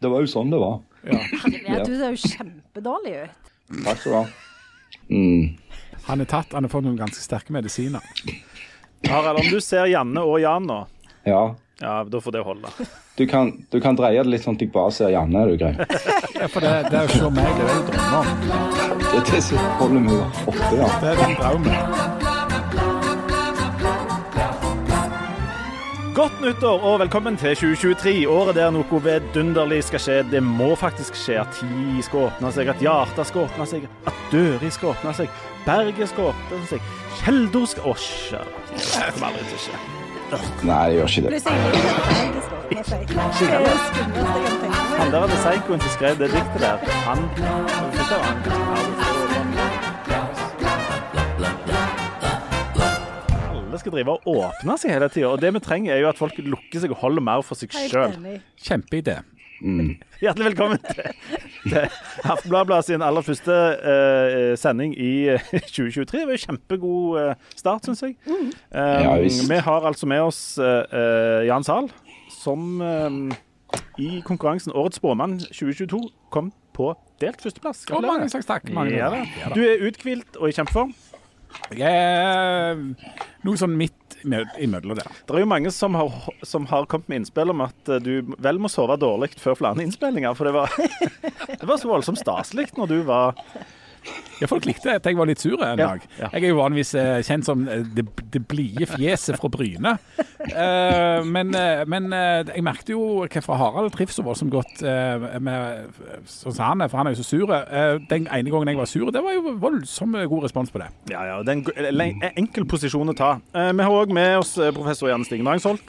Det var jo sånn det var. Herlighet, du ser jo kjempedårlig ut. Takk skal du ha. Mm. Han er tatt, han har fått noen ganske sterke medisiner. Harald, om du ser Janne og Jan nå, Ja. ja, da får det holde. Du kan, du kan dreie det litt sånn at jeg bare ser Janne, er du grei? Ja, for det, det er å se meg, det er jo drømmer om. Det er det som holder meg oppe, ja. Det er den drøm. Godt nyttår og velkommen til 2023. Året der noe vidunderlig skal skje. Det må faktisk skje at tid skal åpne seg, at hjertet skal åpne seg, at dører skal åpne seg, berget skal åpne seg, kjelder skal Å, kjære. Det kommer aldri til å skje. Nei, det gjør ikke det. Han der hadde psykoen som skrev det diktet der. Han han Alle skal drive og åpne seg hele tida. Og det vi trenger, er jo at folk lukker seg og holder mer for seg sjøl. Kjempeidé. Mm. Hjertelig velkommen til, til Aftenbladet sin aller første uh, sending i eh, 2023. Det var jo kjempegod eh, start, syns jeg. Eh, Ja, vi har altså med oss eh, eh, Jan Zahl, som um, i konkurransen Årets spåmann 2022 kom på delt førsteplass. Og mange slags takk. Mange Ja, Ja, da. Du er uthvilt og i kjempeform. Jeg er noe sånn midt imell- imellom der. Det er jo mange som har, som har kommet med innspill om at eh, du vel må sove dårlig før flere innspillinger. For det var, det var så voldsomt staselig når du var Ja, folk likte at jeg var litt sur en dag. ja. Jeg er jo vanligvis eh, kjent som eh, det, det blide fjeset fra Bryne. Eh, men eh, men eh, jeg merket jo hvorfor Harald trives så voldsomt godt eh, med sånn som han er, for han er jo så sur. Den ene gangen jeg var sur, det var jo voldsomt god respons på det. Ja, ja, det er en enkel posisjon å ta. Vi har òg med oss professor Janne Stigen Rangsholt.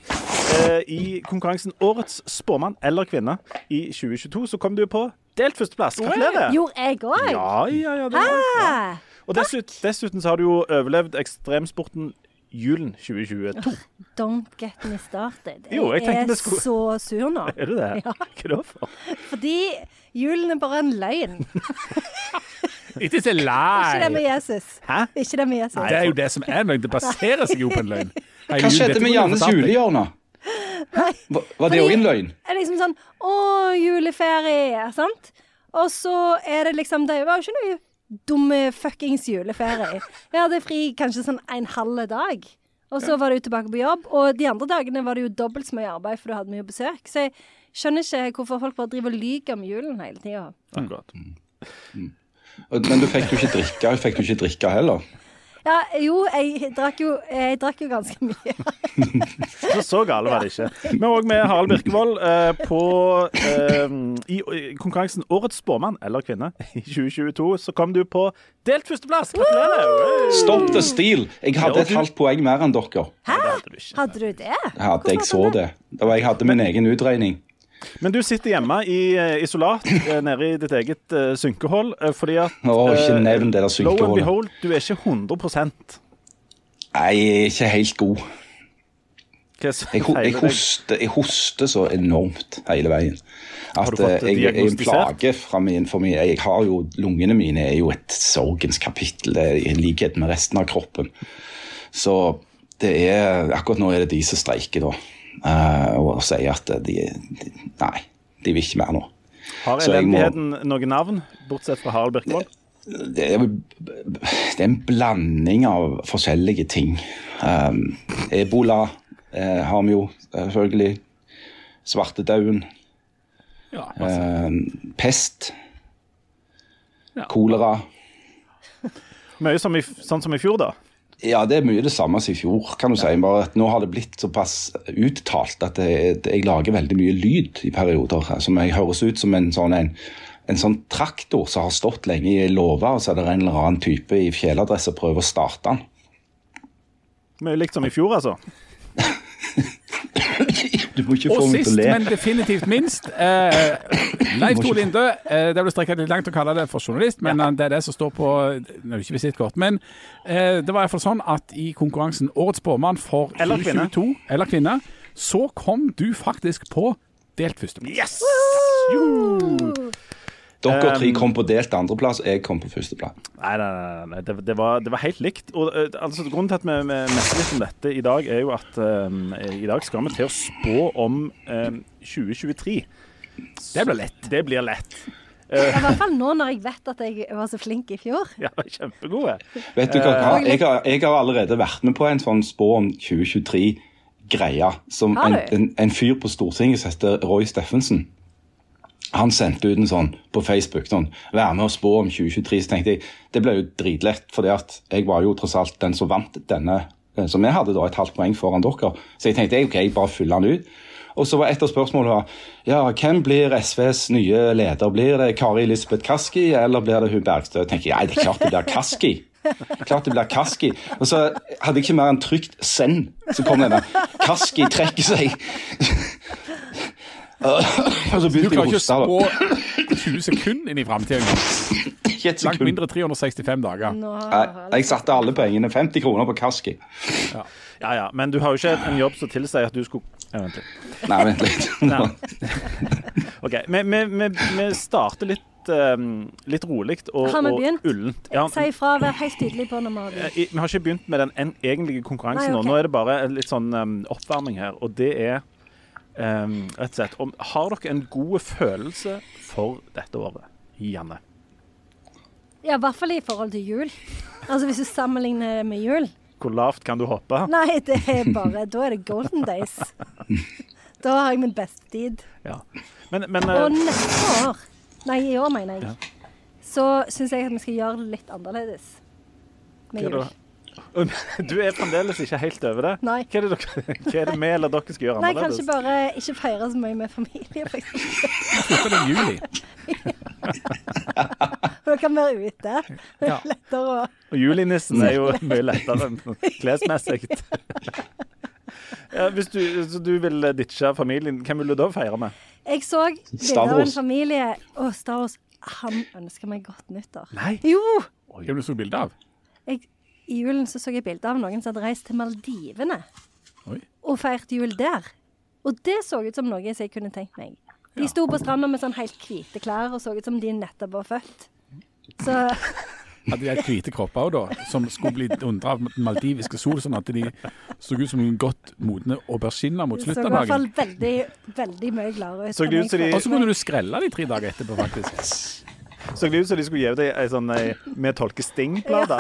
I konkurransen Årets spåmann eller kvinne i 2022 så kom du på delt førsteplass. Gratulerer. Gjorde jeg òg? Ja, ja, ja. Det var, ja. Og dessuten, dessuten så har du jo overlevd ekstremsporten Julen 2022. Don't get me started. Jo, jeg tenkte er skulle- så sur nå. Er du det? Ja. Hva det for? Fordi julen er bare en løgn. It is a Ikke det med! Jesus. Hæ? Ikke det med Jesus. Det er jo det som er løgn. Det baserer seg jo på en løgn. Hva skjedde med Jannes julehjørne? Var, var det òg en løgn? Det er liksom sånn Å, juleferie, sant? Og så er det liksom Det var jo ikke noe dumme fuckings juleferie. Jeg hadde fri kanskje sånn en halv dag. Og så var du tilbake på jobb. Og de andre dagene var det jo dobbelt så mye arbeid, for du hadde mye besøk. Så jeg skjønner ikke hvorfor folk bare driver og lyver om julen hele tida. Akkurat. Men du fikk jo ikke drikke, fikk du ikke drikke heller. Ja, jo, jeg drakk jo, jeg drakk jo ganske mye. Så så gale var det ikke. Vi er òg med Harald Birkevold eh, på eh, i, i konkurransen Årets spåmann eller kvinne i 2022. Så kom du på delt førsteplass. Gratulerer! Stop the steal! Jeg hadde et halvt poeng mer enn dere. Hæ? Hadde du ikke. Hadde du det? Hadde jeg så det. Det var, jeg hadde min egen utregning. Men du sitter hjemme i eh, isolat eh, nede i ditt eget eh, synkehull eh, fordi at Å, ikke nevn det der Lo and synkehullet. behold, du er ikke 100 Nei, jeg er ikke helt god. Hva som Jeg, ho- jeg, deg? hoster, jeg hoster så enormt hele veien. At du fått eh, jeg, jeg er en diagnostisert? plage fra min, for meg. Jeg har jo, Lungene mine er jo et sorgens kapittel, det er i likhet med resten av kroppen. Så det er, akkurat nå er det de som streiker, da. Eh, og sier at de, de Nei, de vil ikke mer nå. Har elendigheten må- noe navn, bortsett fra Harald Birkvold? Det er, det er en blanding av forskjellige ting. Um, ebola eh, har vi jo selvfølgelig. Svartedauden. Ja. Um, pest. Ja. Kolera. Mye som i, sånn som i fjor, da. Ja, det er mye det samme som i fjor, kan du si. Bare at nå har det blitt såpass uttalt at det, det, jeg lager veldig mye lyd i perioder. Som jeg høres ut som en sånn, en, en sånn traktor som har stått lenge i låve, og så er det en eller annen type i fjeladresse prøver å starte den. Mye likt som i fjor, altså. Du må ikke få Og meg til sist, å le. men definitivt minst, eh, Leif Tor Linde. Eh, det ble strekket litt langt å kalle det for journalist, men ja. det er det som står på Nå er det ikke visittkort. Men eh, det var iallfall sånn at i konkurransen Årets spåmann for Eller kvinne. 2022, eller kvinne, så kom du faktisk på delt førsteplass. Yes! Dere tre Um, kom på delt andreplass, jeg kom på førsteplass. Nei, nei, nei, nei. Det, det, var, det var helt likt. Og, eh, altså, grunnen til at vi, vi messer litt om dette i dag, er jo at um, i dag skal vi til å spå om um, 2023. Det blir lett. Det blir lett. I hvert fall nå når jeg vet at jeg var så flink i fjor. Ja, kjempegode. Vet du hva, jeg har, jeg har allerede vært med på en sånn spå om 2023-greie. Som en, en, en fyr på Stortinget som heter Roy Steffensen. Han sendte ut en sånn på Facebook. sånn, Vær med og spå om 2023. Så tenkte jeg det ble jo dritlett, for jeg var jo tross alt den som vant denne. som Så vi hadde da et halvt poeng foran dere. Så jeg tenkte ok, jeg bare fyller den ut. Og så var et av spørsmålene ja, hvem blir SVs nye leder? Blir det Kari Elisabeth Kaski, eller blir det hun Bergstø? Jeg tenker, ja, det er klart det blir Kaski. Klart det blir Kaski. Og så hadde jeg ikke mer enn trygt 'send', så kom denne. Kaski trekker seg. Og så Du begynte jeg klarer å ikke å hoste. da. spå 20 sekunder inn i framtida. Ikke Langt mindre 365 dager. Nå, Jeg satte alle pengene. 50 kroner på Kaski. Ja, ja, men du har jo ikke en jobb som tilsier at du skulle ja, vent litt. Nei, vent litt. OK. Vi, vi, vi, vi starter litt, um, litt rolig og, Har vi og ullent. Ja, Si ifra, vær helt tydelig på når vi har eh, begynt. vi har ikke begynt med den egentlige konkurransen Nei, okay. nå. Nå er det bare litt sånn um, oppvarming her, og det er um, rett og slett om, Har dere en god følelse for dette året, Janne? Ja, i hvert fall i forhold til jul. Altså Hvis du sammenligner det med jul. Hvor lavt kan du hoppe? Nei, det er bare Da er det golden days. Da har jeg min beste tid. Ja. Men, men Og eh, neste år Nei, i år, mener jeg. Ja. Så syns jeg at vi skal gjøre det litt annerledes med jul. Du er fremdeles ikke helt over det? Nei. Hva er det, dere, hva er det vi eller dere skal gjøre Nei, annerledes? kanskje bare ikke feire så mye med familie, f.eks. Slutter det er juli. Da kan vi være ute. Det er Lettere å Og julinissen er jo mye lettere klesmessig. Ja, hvis du, så du vil ditche familien, hvem vil du da feire med? Jeg så bilder av en familie Å, Star Wars. Han ønsker meg godt nyttår. Nei. Jo! Hvem du så bilde av? Jeg, I julen så, så jeg bilde av noen som hadde reist til Maldivene Oi. og feirt jul der. Og det så ut som noe som jeg kunne tenkt meg. De sto på stranda med sånn helt hvite klær og så ut som de nettopp var født. Så Hadde de helt hvite kropper også, da, som skulle bli undra av den maldiviske sol, sånn at de så ut som noen godt modne auberginer mot det så i hvert fall veldig, veldig mye gladere ut. Og så kunne du skrelle de tre dager etterpå, faktisk. Så det ut som de skulle gi deg ei sånn ei Vi tolker Sting-plate.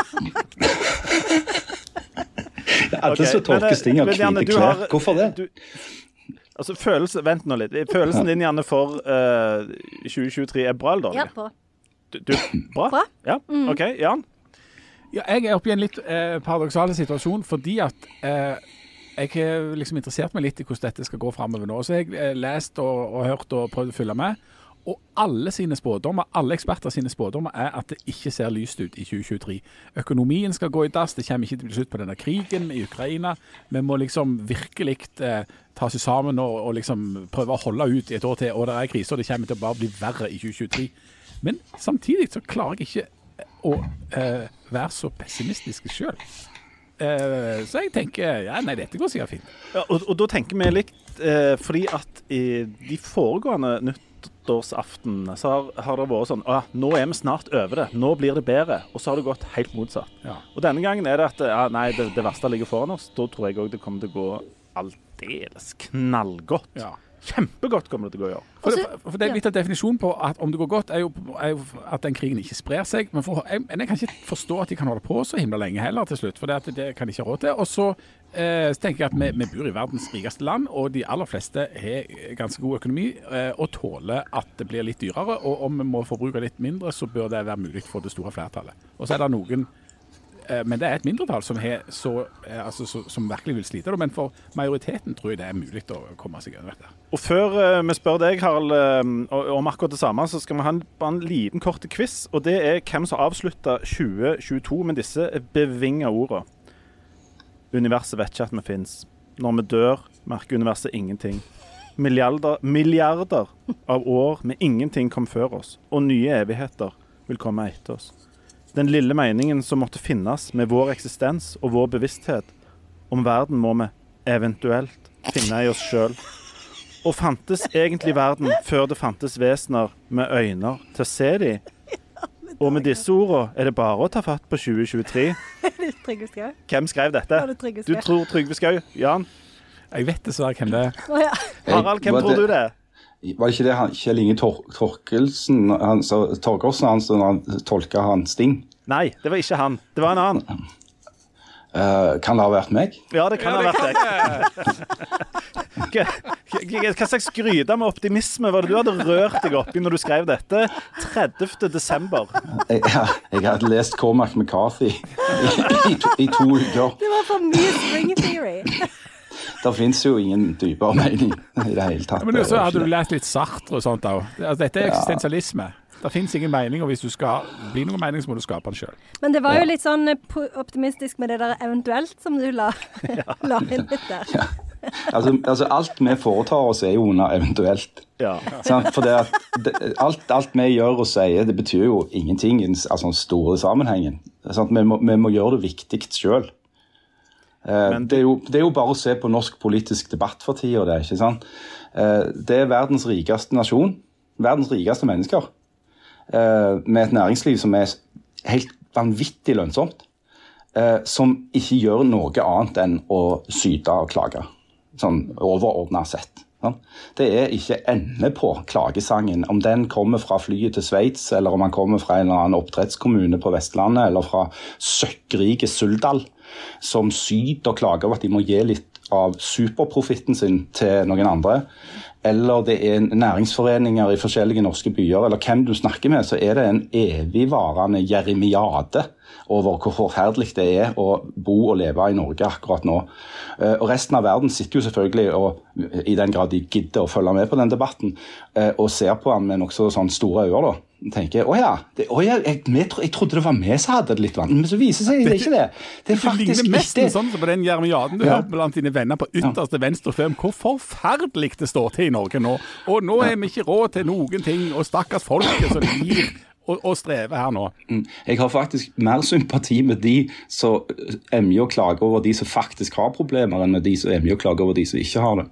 Alle Ok, som men, tolker eh, Sting har hvite klær. har- Hvorfor det? Du, altså, følelse, Vent nå litt. Følelsen din, Janne, for uh, 2023 er bra eller Ja, dårlig? bra. Du, du, bra? Bra. Ja, OK. Jan? Ja, jeg er oppe i en litt eh, paradoksal situasjon fordi at eh, jeg har liksom interessert meg litt i hvordan dette skal gå framover nå. Så jeg har eh, lest og, og hørt og prøvd å følge med. Og alle sine spådommer, alle eksperter sine spådommer er at det ikke ser lyst ut i 2023. Økonomien skal gå i dass, det kommer ikke til å bli slutt på denne krigen i Ukraina. Vi må liksom virkelig eh, ta oss sammen og, og liksom prøve å holde ut i et år til. Og det er krise, og det kommer til å bare bli verre i 2023. Men samtidig så klarer jeg ikke å eh, være så pessimistisk sjøl. Eh, så jeg tenker ja, nei, dette går sikkert fint. Ja, og, og da tenker vi likt, eh, fordi at i de foregående nyttårsaften så har, har det vært sånn ah, Nå er vi snart over det. Nå blir det bedre. Og så har det gått helt motsatt. Ja. Og denne gangen er det at ja, nei, det, det verste ligger foran oss. Da tror jeg òg det kommer til å gå aldeles knallgodt. Ja. Kjempegodt kommer det til å gå i år. For, Også- det, for det er litt av definisjonen på at om det går godt, er jo, er jo at den krigen ikke sprer seg. Men, for, jeg, men jeg kan ikke forstå at de kan holde på så himla lenge heller til slutt. For det, at det kan de ikke ha råd til. Og så, eh, så tenker jeg at vi, vi bor i verdens rikeste land, og de aller fleste har ganske god økonomi eh, og tåler at det blir litt dyrere. Og om vi må forbruke litt mindre, så bør det være mulig for det store flertallet. Og så er det noen men det er et mindretall som, så, eh, altså, som virkelig vil slite. Men for majoriteten tror jeg det er mulig å komme seg gjennom dette. Og før eh, vi spør deg, Harald, eh, om akkurat det samme, så skal vi ha en, en liten kort quiz. Og det er hvem som avslutta 2022 med disse bevinga orda. Universet vet ikke at vi fins. Når vi dør, merker universet ingenting. Milliarder, milliarder av år med ingenting kom før oss, og nye evigheter vil komme etter oss. Den lille meningen som måtte finnes med vår eksistens og vår bevissthet om verden, må vi eventuelt finne i oss sjøl. Og fantes egentlig verden før det fantes vesener med øyne til å se de? Og med disse ordene er det bare å ta fatt på 2023. Trygve Skau. Hvem skrev dette? Du tror Trygve Skau? Jan? Jeg vet dessverre hvem det er. Harald, hvem tror du det er? Var det ikke det han, Kjell Inge Tor Torkelsen han, så, Torgersen han som han tolka han Sting? Nei, det var ikke han. Det var en annen. Uh, kan det ha vært meg? Ja, det kan Ja, ha vært deg. Hva slags gryte med optimisme var det du hadde rørt deg opp i når du skrev dette? 30. desember. Jeg, jeg hadde lest Cormac McCarthy i, i, to, i to uker. Det var for mye string theory. Det fins jo ingen dypere mening i det hele tatt. Men så hadde du lest lært litt Sartre og sånt òg. Altså, dette er eksistensialisme. Det fins ingen mening, og hvis du skal bli noen mening, så må du skape den sjøl. Men det var jo litt sånn eh, optimistisk med det der eventuelt som du la, la inn litt der. altså, altså, alt vi foretar oss er jo under eventuelt. Ja. Sant? For det at det, alt, alt vi gjør og sier, det betyr jo ingenting i den altså, store sammenhengen. Vi, må, vi må gjøre det viktig sjøl. Eh, Men- det, er jo, det er jo bare å se på norsk politisk debatt for tida. Det, ikke sant? Eh, det er verdens rikeste nasjon. Verdens rikeste mennesker. Eh, med et næringsliv som er helt vanvittig lønnsomt. Som ikke gjør noe annet enn å syte og klage. Sånn overordna sett. Det er ikke ende på klagesangen. Om den kommer fra flyet til Sveits, eller om den kommer fra en eller annen oppdrettskommune på Vestlandet, eller fra søkkrike Suldal, som syter og klager over at de må gi litt av superprofitten sin til noen andre, eller det er næringsforeninger i forskjellige norske byer, eller hvem du snakker med, så er det en evigvarende jeremiade over hvor forferdelig det er å bo og leve i Norge akkurat nå. Eh, Og Resten av verden sitter jo selvfølgelig, og, i den grad de gidder å følge med på den debatten, eh, og ser på den med nokså sånn store øyne. da. Tenker å ja, det, å ja jeg, tro, jeg trodde det var vi som hadde det litt vanskelig, men så viser seg det er ikke det. Det er Det ligner mest ikke sånn som på den jermiaden du Ja. hører blant dine venner på ytterste venstre fløy hvor forferdelig det står til i Norge nå. Og nå har vi ikke råd til noen ting, og stakkars folket som gir og, strever her nå. Jeg har faktisk mer sympati med de som emjer og klager over de som faktisk har problemer, enn med de som emjer og klager over de som ikke har det.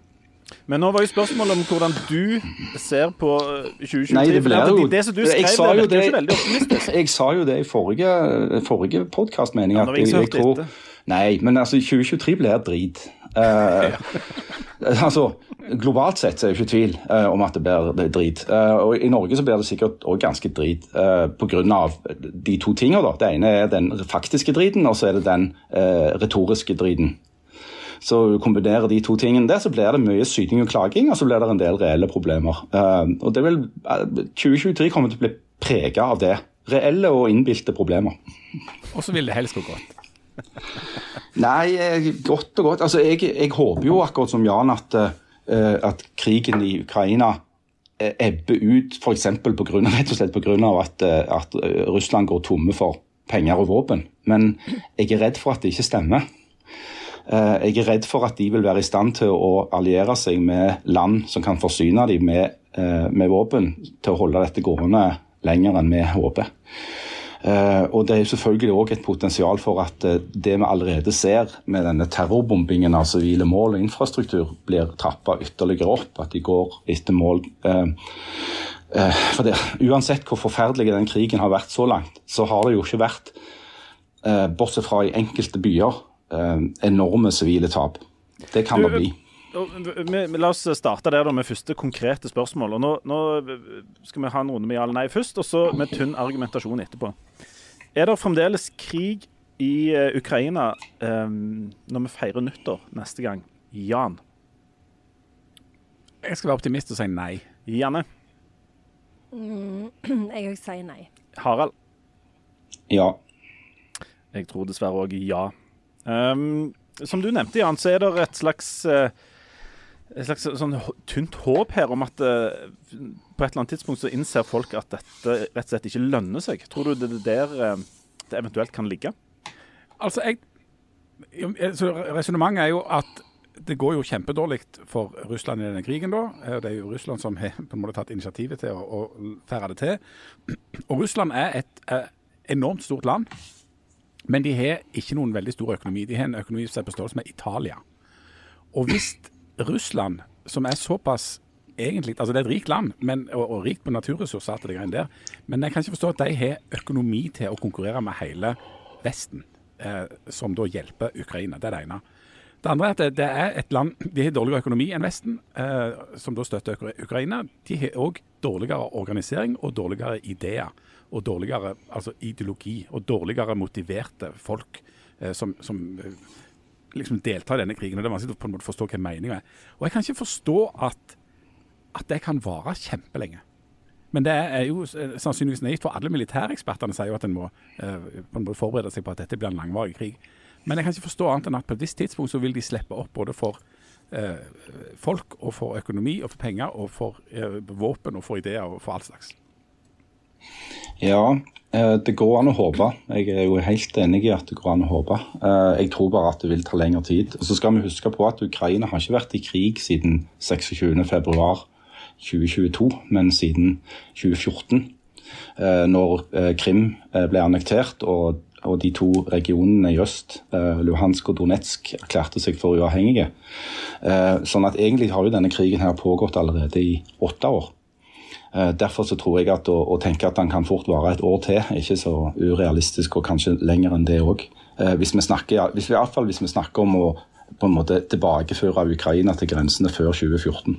Men nå var jo spørsmålet om hvordan du ser på eh, 2023. Nei, det ble jo- det som du jeg skrev, sa det jo det- ikke veldig optimistisk. Jeg sa jo det i forrige, forrige podkastmening. Ja, nå har jeg tror. Nei, men altså 2023 blir drit. Uh, altså, Globalt sett så er det ikke tvil uh, om at det blir drit. Uh, og I Norge så blir det sikkert òg ganske drit uh, pga. de to tingene. da. Det ene er den faktiske driten, og så er det den eh, retoriske driten. Så du kombinerer de to tingene der, så blir det mye syting og klaging, og så blir det en del reelle problemer. Eh, og det vil, eh, 2023 kommer til å bli prega av det. Reelle og innbilte problemer. Og så vil det helst gå godt. Nei, eh, godt og godt. Altså, jeg, jeg håper jo akkurat som Jan at, eh, at krigen i Ukraina eh, ebber ut f.eks. Rett og slett pga. At, eh, at eh, Russland går tomme for penger og våpen. Men jeg er redd for at det ikke stemmer. Eh, Jeg er redd for at de vil være i stand til å alliere seg med land som kan forsyne dem med, eh, med våpen til å holde dette gående lenger enn vi håper. Eh, og Det er selvfølgelig òg et potensial for at det vi allerede ser med denne terrorbombingen av sivile mål og infrastruktur, blir trappa ytterligere opp. At de går etter mål. For det, Uansett hvor forferdelig den krigen har vært så langt, så har det jo ikke vært, bortsett fra i enkelte byer, enorme sivile tap. Det kan det bli. Vi, vi, la oss starte der da med første konkrete spørsmål. Og nå, nå skal vi ha en runde med ja eller nei først, og så med tynn argumentasjon etterpå. Er det fremdeles krig i eh, Ukraina um, når vi feirer nyttår neste gang? Jan? Jeg skal være optimist og si nei. Janne? Jeg òg sier nei. Harald? Ja. Jeg tror dessverre òg ja. Ehm, som du nevnte, Jan, så er det et slags eh, et slags sånn tynt håp her om at eh, på et eller annet tidspunkt så innser folk at dette rett og slett ikke lønner seg. Tror du det er der eh, det eventuelt kan ligge? Altså, jeg Resonnementet er jo at det går jo kjempedårlig for Russland i denne krigen. da. Det er jo Russland som har på en måte tatt initiativet til å, å fære det til. Og Russland er et et enormt stort land, men de har ikke noen veldig stor økonomi. De har en økonomi som er på størrelse med Italia. Og hvis Russland, som er såpass egentlig, altså Det er et rikt land men, og, og rikt på naturressurser, det der, men jeg kan ikke forstå at de har økonomi til å konkurrere med hele Vesten, eh, som da hjelper Ukraina. Det er det ene. Det andre er at det, det er et land De har dårligere økonomi enn Vesten, eh, som da støtter Ukraina. De har òg dårligere organisering og dårligere ideer. Og dårligere altså ideologi. Og dårligere motiverte folk eh, som, som eh, liksom deltar i denne krigen. og Det er vanskelig å på en måte forstå hva meninga er. Og jeg kan ikke forstå at, at det kan vare kjempelenge. Men det er jo eh, sannsynligvis naivt, for alle militærekspertene sier jo at en må eh, forberede seg på at dette blir en langvarig krig. Men jeg kan ikke forstå annet enn at på et visst tidspunkt så vil de slippe opp både for eh, folk og for økonomi og for penger og for eh, våpen og for ideer og for all slags. Ja, eh, det går an å håpe. Jeg er jo helt enig i at det går an å håpe. Eh, Jeg tror bare at det vil ta lengre tid. Og så skal vi huske på at Ukraina har ikke vært i krig siden 26.2.2022, men siden 2014. eh, Når Krim ble annektert og, de to regionene i øst, Luhansk og Donetsk, erklærte seg for uavhengige. Sånn at egentlig har jo denne krigen her pågått allerede i åtte år. Eh, Derfor så tror jeg at å, å tenke at den kan fort vare et år til, ikke så urealistisk, og kanskje lenger enn det òg. Hvis vi snakker, hvis vi, fall hvis vi snakker om å på en måte tilbakeføre Ukraina til grensene før 2014.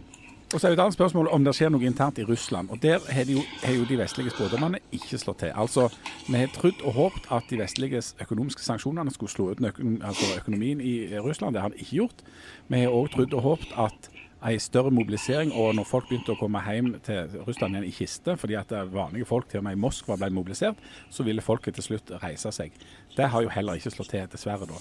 Og så er det et annet spørsmål om det skjer noe internt i Russland. og Der har jo, jo de vestlige spådommene ikke slått til. Altså, Vi har trodd og håpet at de vestlige økonomiske sanksjonene skulle slå ut altså økonomien i Russland. Det har de ikke gjort. Vi har òg trodd og håpet at en større mobilisering, og når folk begynte å komme hjem til Russland igjen i kiste, fordi at vanlige folk til og med i Moskva ble mobilisert, så ville folket til slutt reise seg. Det har jo heller ikke slått til, dessverre. da.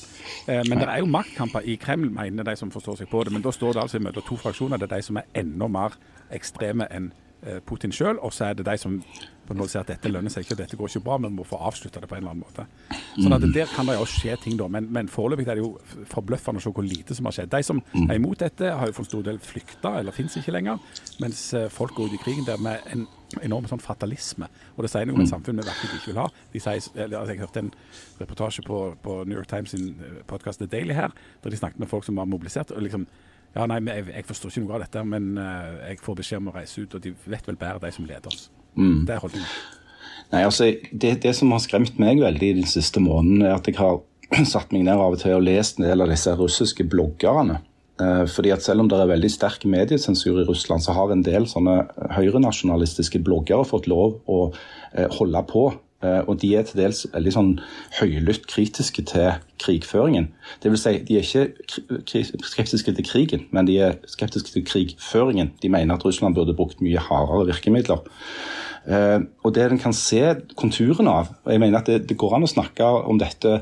Eh, men det er jo maktkamper i Kreml, mener de som forstår seg på det. Men da står det altså i møte to fraksjoner. Det er de som er enda mer ekstreme enn eh, Putin sjøl, og så er det de som på en måte at dette lønner seg ikke, dette går ikke bra, men må få avslutta det på en eller annen måte. Sånn at Der kan det jo skje ting, da. Men, men foreløpig er det jo forbløffende å se hvor lite som har skjedd. De som er imot dette, har jo for en stor del flykta, eller fins ikke lenger. Mens eh, folk går ut i krigen der med en enorm sånn fatalisme. Og det sier noe om et samfunn vi virkelig ikke vil ha. De sier, eller, altså, jeg hørte en reportasje på, på New York Times sin podkast The Daily her, der de snakket med folk som var mobilisert. og liksom ja, nei, jeg, jeg forstår ikke noe av dette, men eh, jeg får beskjed om å reise ut, og de vet vel bedre, de som leder oss. Det er holdningen. Nei, altså, det, det som har skremt meg veldig den siste måneden, er at jeg har satt meg ned av og til og lest en del av disse russiske bloggerne. Eh, fordi at Selv om det er veldig sterk mediesensur i Russland, så har en del sånne høyrenasjonalistiske bloggere fått lov å eh, holde på. Eh, og de er til dels veldig sånn høylytt kritiske til krigføringen. Det vil si, de er ikke skeptiske til krigen, men de er skeptiske til krigføringen. De mener at Russland burde brukt mye hardere virkemidler. Eh, og det en kan se konturene av, og jeg mener at det, det går an å snakke om dette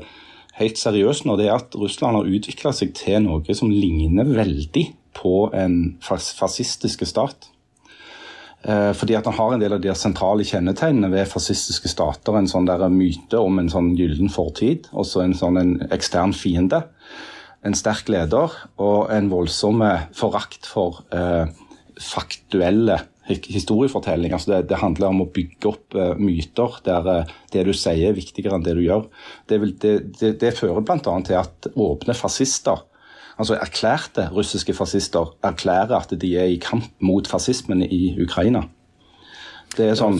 helt seriøst nå, det er at Russland har utvikla seg til noe som ligner veldig på en fascistisk stat. Eh, fordi at han har en del av de sentrale kjennetegnene ved fascistiske stater. En sånn der myte om en sånn gyllen fortid, og så en sånn en ekstern fiende. En sterk leder og en voldsom forakt for eh, faktuelle historiefortellinger. historiefortelling. Altså det, det handler om å bygge opp eh, myter der eh, det du sier er viktigere enn det du gjør. Det, vil, det, det fører bl.a. til at åpne fascister, altså erklærte russiske fascister, erklærer at de er i kamp mot fascismen i Ukraina. Det er sånn,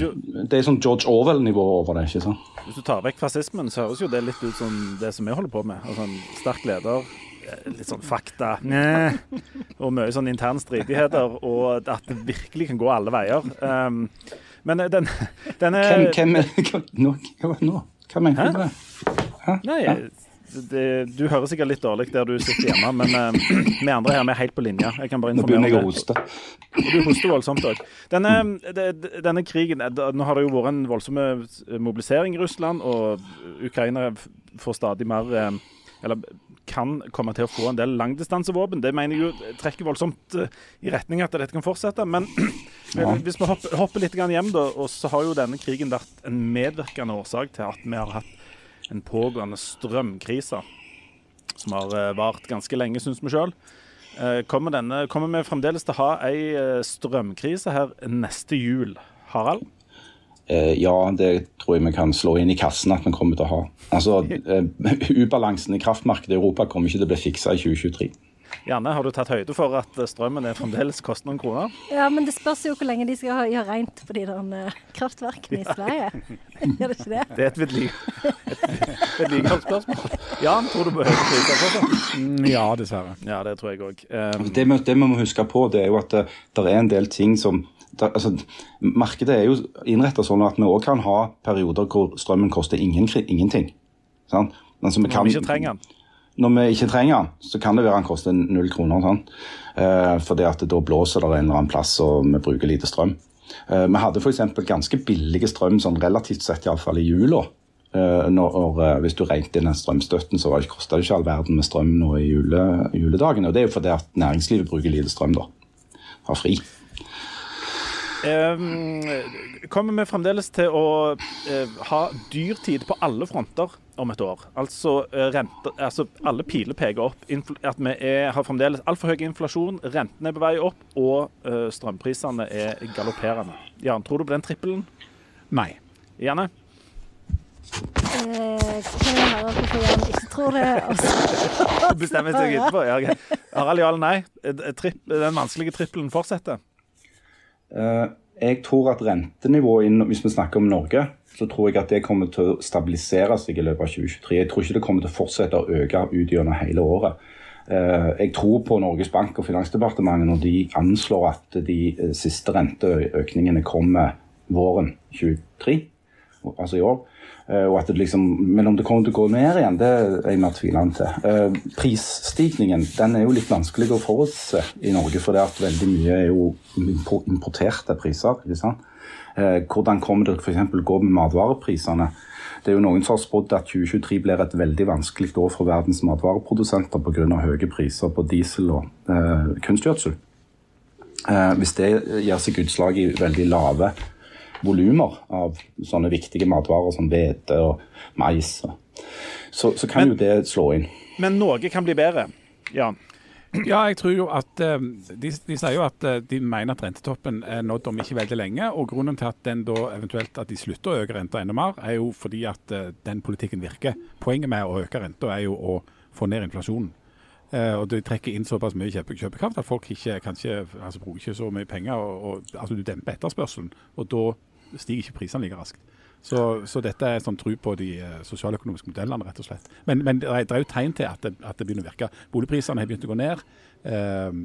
det er sånn George Orwell-nivå over det. ikke sant? Hvis du tar vekk fascismen, så høres jo det litt ut som det som vi holder på med. Altså en sterk leder, eh, litt sånn fakta, Næh. og mye sånn interne stridigheter, og at det virkelig kan gå alle veier. Um, men eh, den, denne Hvem, hvem det? nå, hva, nå? Hva mener du med det? Nei, det, du hører sikkert litt dårlig der du sitter hjemme, men eh, vi andre her vi er helt på linje. Jeg kan bare Nå begynner jeg å hoste. Du hoster voldsomt òg. Denne, denne krigen eh, Nå har det jo vært en voldsom eh, mobilisering i Russland, og ukrainere får stadig mer Eller kan komme til å få en del langdistansevåpen. Det mener jeg jo trekker voldsomt i retning at dette kan fortsette. Men hvis vi hopper, hopper litt hjem, da, og så har jo denne krigen vært en medvirkende årsak til at vi har hatt en pågående strømkrise som har eh, vart ganske lenge, syns vi sjøl. Kommer, denne, kommer vi fremdeles til å ha ei eh, strømkrise her neste jul? Harald? Eh, ja, det tror jeg vi kan slå inn i kassen at vi kommer til å ha. Altså, eh, Ubalansen i kraftmarkedet i Europa kommer ikke til å bli fiksa i 2023. Janne, har du tatt høyde for at eh, strømmen er fremdeles koster noen kroner? Ja, men det spørs jo hvor lenge de skal ha- gjøre rent på de der eh, kraftverkene i Sverige. Gjør det ikke det? Det er et vedli- et vedlikeholdsspørsmål. Jan, tror du behøver priser fortsatt? Mm, Ja, dessverre. Ja, det tror jeg òg. Det vi, det vi må huske på, det er jo at det, det er en del ting som der, altså, Markedet er jo innretta sånn at vi òg kan ha perioder hvor strømmen koster ingen, ingenting. Sant? Altså, vi kan- vi ikke trenger den. Når vi ikke trenger den, så kan det være den koster null kroner. Sånn. Eh, fordi at da blåser det en eller annen plass og vi bruker lite strøm. Eh, vi hadde f.eks. ganske billige strøm, sånn relativt sett iallfall i jula. Eh, når, eh, hvis du regnet inn den strømstøtten, så kosta det ikke all verden med strøm nå i jule, juledagene. Og det er jo fordi at næringslivet bruker lite strøm, da. Har fri. Um, kommer vi fremdeles til å eh, ha dyrtid på alle fronter om et år? Altså, eh, rente, altså alle piler peker opp. Infl at vi er, har fremdeles altfor høy inflasjon, rentene er på vei opp, og eh, strømprisene er galopperende. Jan, tror du på den trippelen? Nei. Janne? Eh, kan jeg høre hvorfor Jan ikke tror det? og så- Du bestemmer seg etterpå. Ja, ok. Harald, ja eller nei? Tripp, den vanskelige trippelen fortsetter? Eh, jeg tror at rentenivået, hvis vi snakker om Norge, så tror jeg at det kommer til å stabilisere seg i løpet av 2023. Jeg tror ikke det kommer til å fortsette å øke ut gjennom hele året. Eh, Jeg tror på Norges Bank og Finansdepartementet når de anslår at de eh, siste renteøkningene kommer våren 2023, altså i år. Eh, Og at det liksom, men om det kommer til å gå ned igjen, det er jeg mer tvilende til. Eh, Prisstigningen den er jo litt vanskelig å forutse i Norge, for det at veldig mye er jo importerte priser. ikke sant? Eh, Hvordan kommer det f.eks. gå med matvareprisene? Det er jo Noen som har spådd at 2023 blir et veldig vanskelig år for verdens matvareprodusenter pga. høye priser på diesel og eh, kunstgjødsel. Eh, hvis det gir seg utslag i veldig lave volumer av sånne viktige matvarer som hvete og mais, og- så, så kan Men- jo det slå inn. Men noe kan bli bedre. Jan? Ja, jeg tror jo at eh, de, de sier jo at eh, de mener at rentetoppen er nådd om ikke veldig lenge. og Grunnen til at den da eventuelt at de slutter å øke renta enda mer, er jo fordi at eh, den politikken virker. Poenget med å øke renta er jo å få ned inflasjonen. Eh, og det trekker inn såpass mye kjøpe, kjøpekraft at folk ikke, kanskje, altså, bruker ikke så mye penger. og, og altså Du demper etterspørselen, og da stiger ikke prisene like raskt. Så, så dette er sånn tro på de eh, sosialøkonomiske modellene, rett og slett. Men, men det er jo tegn til at det, at det begynner å virke. Boligprisene har begynt å gå ned. Eh,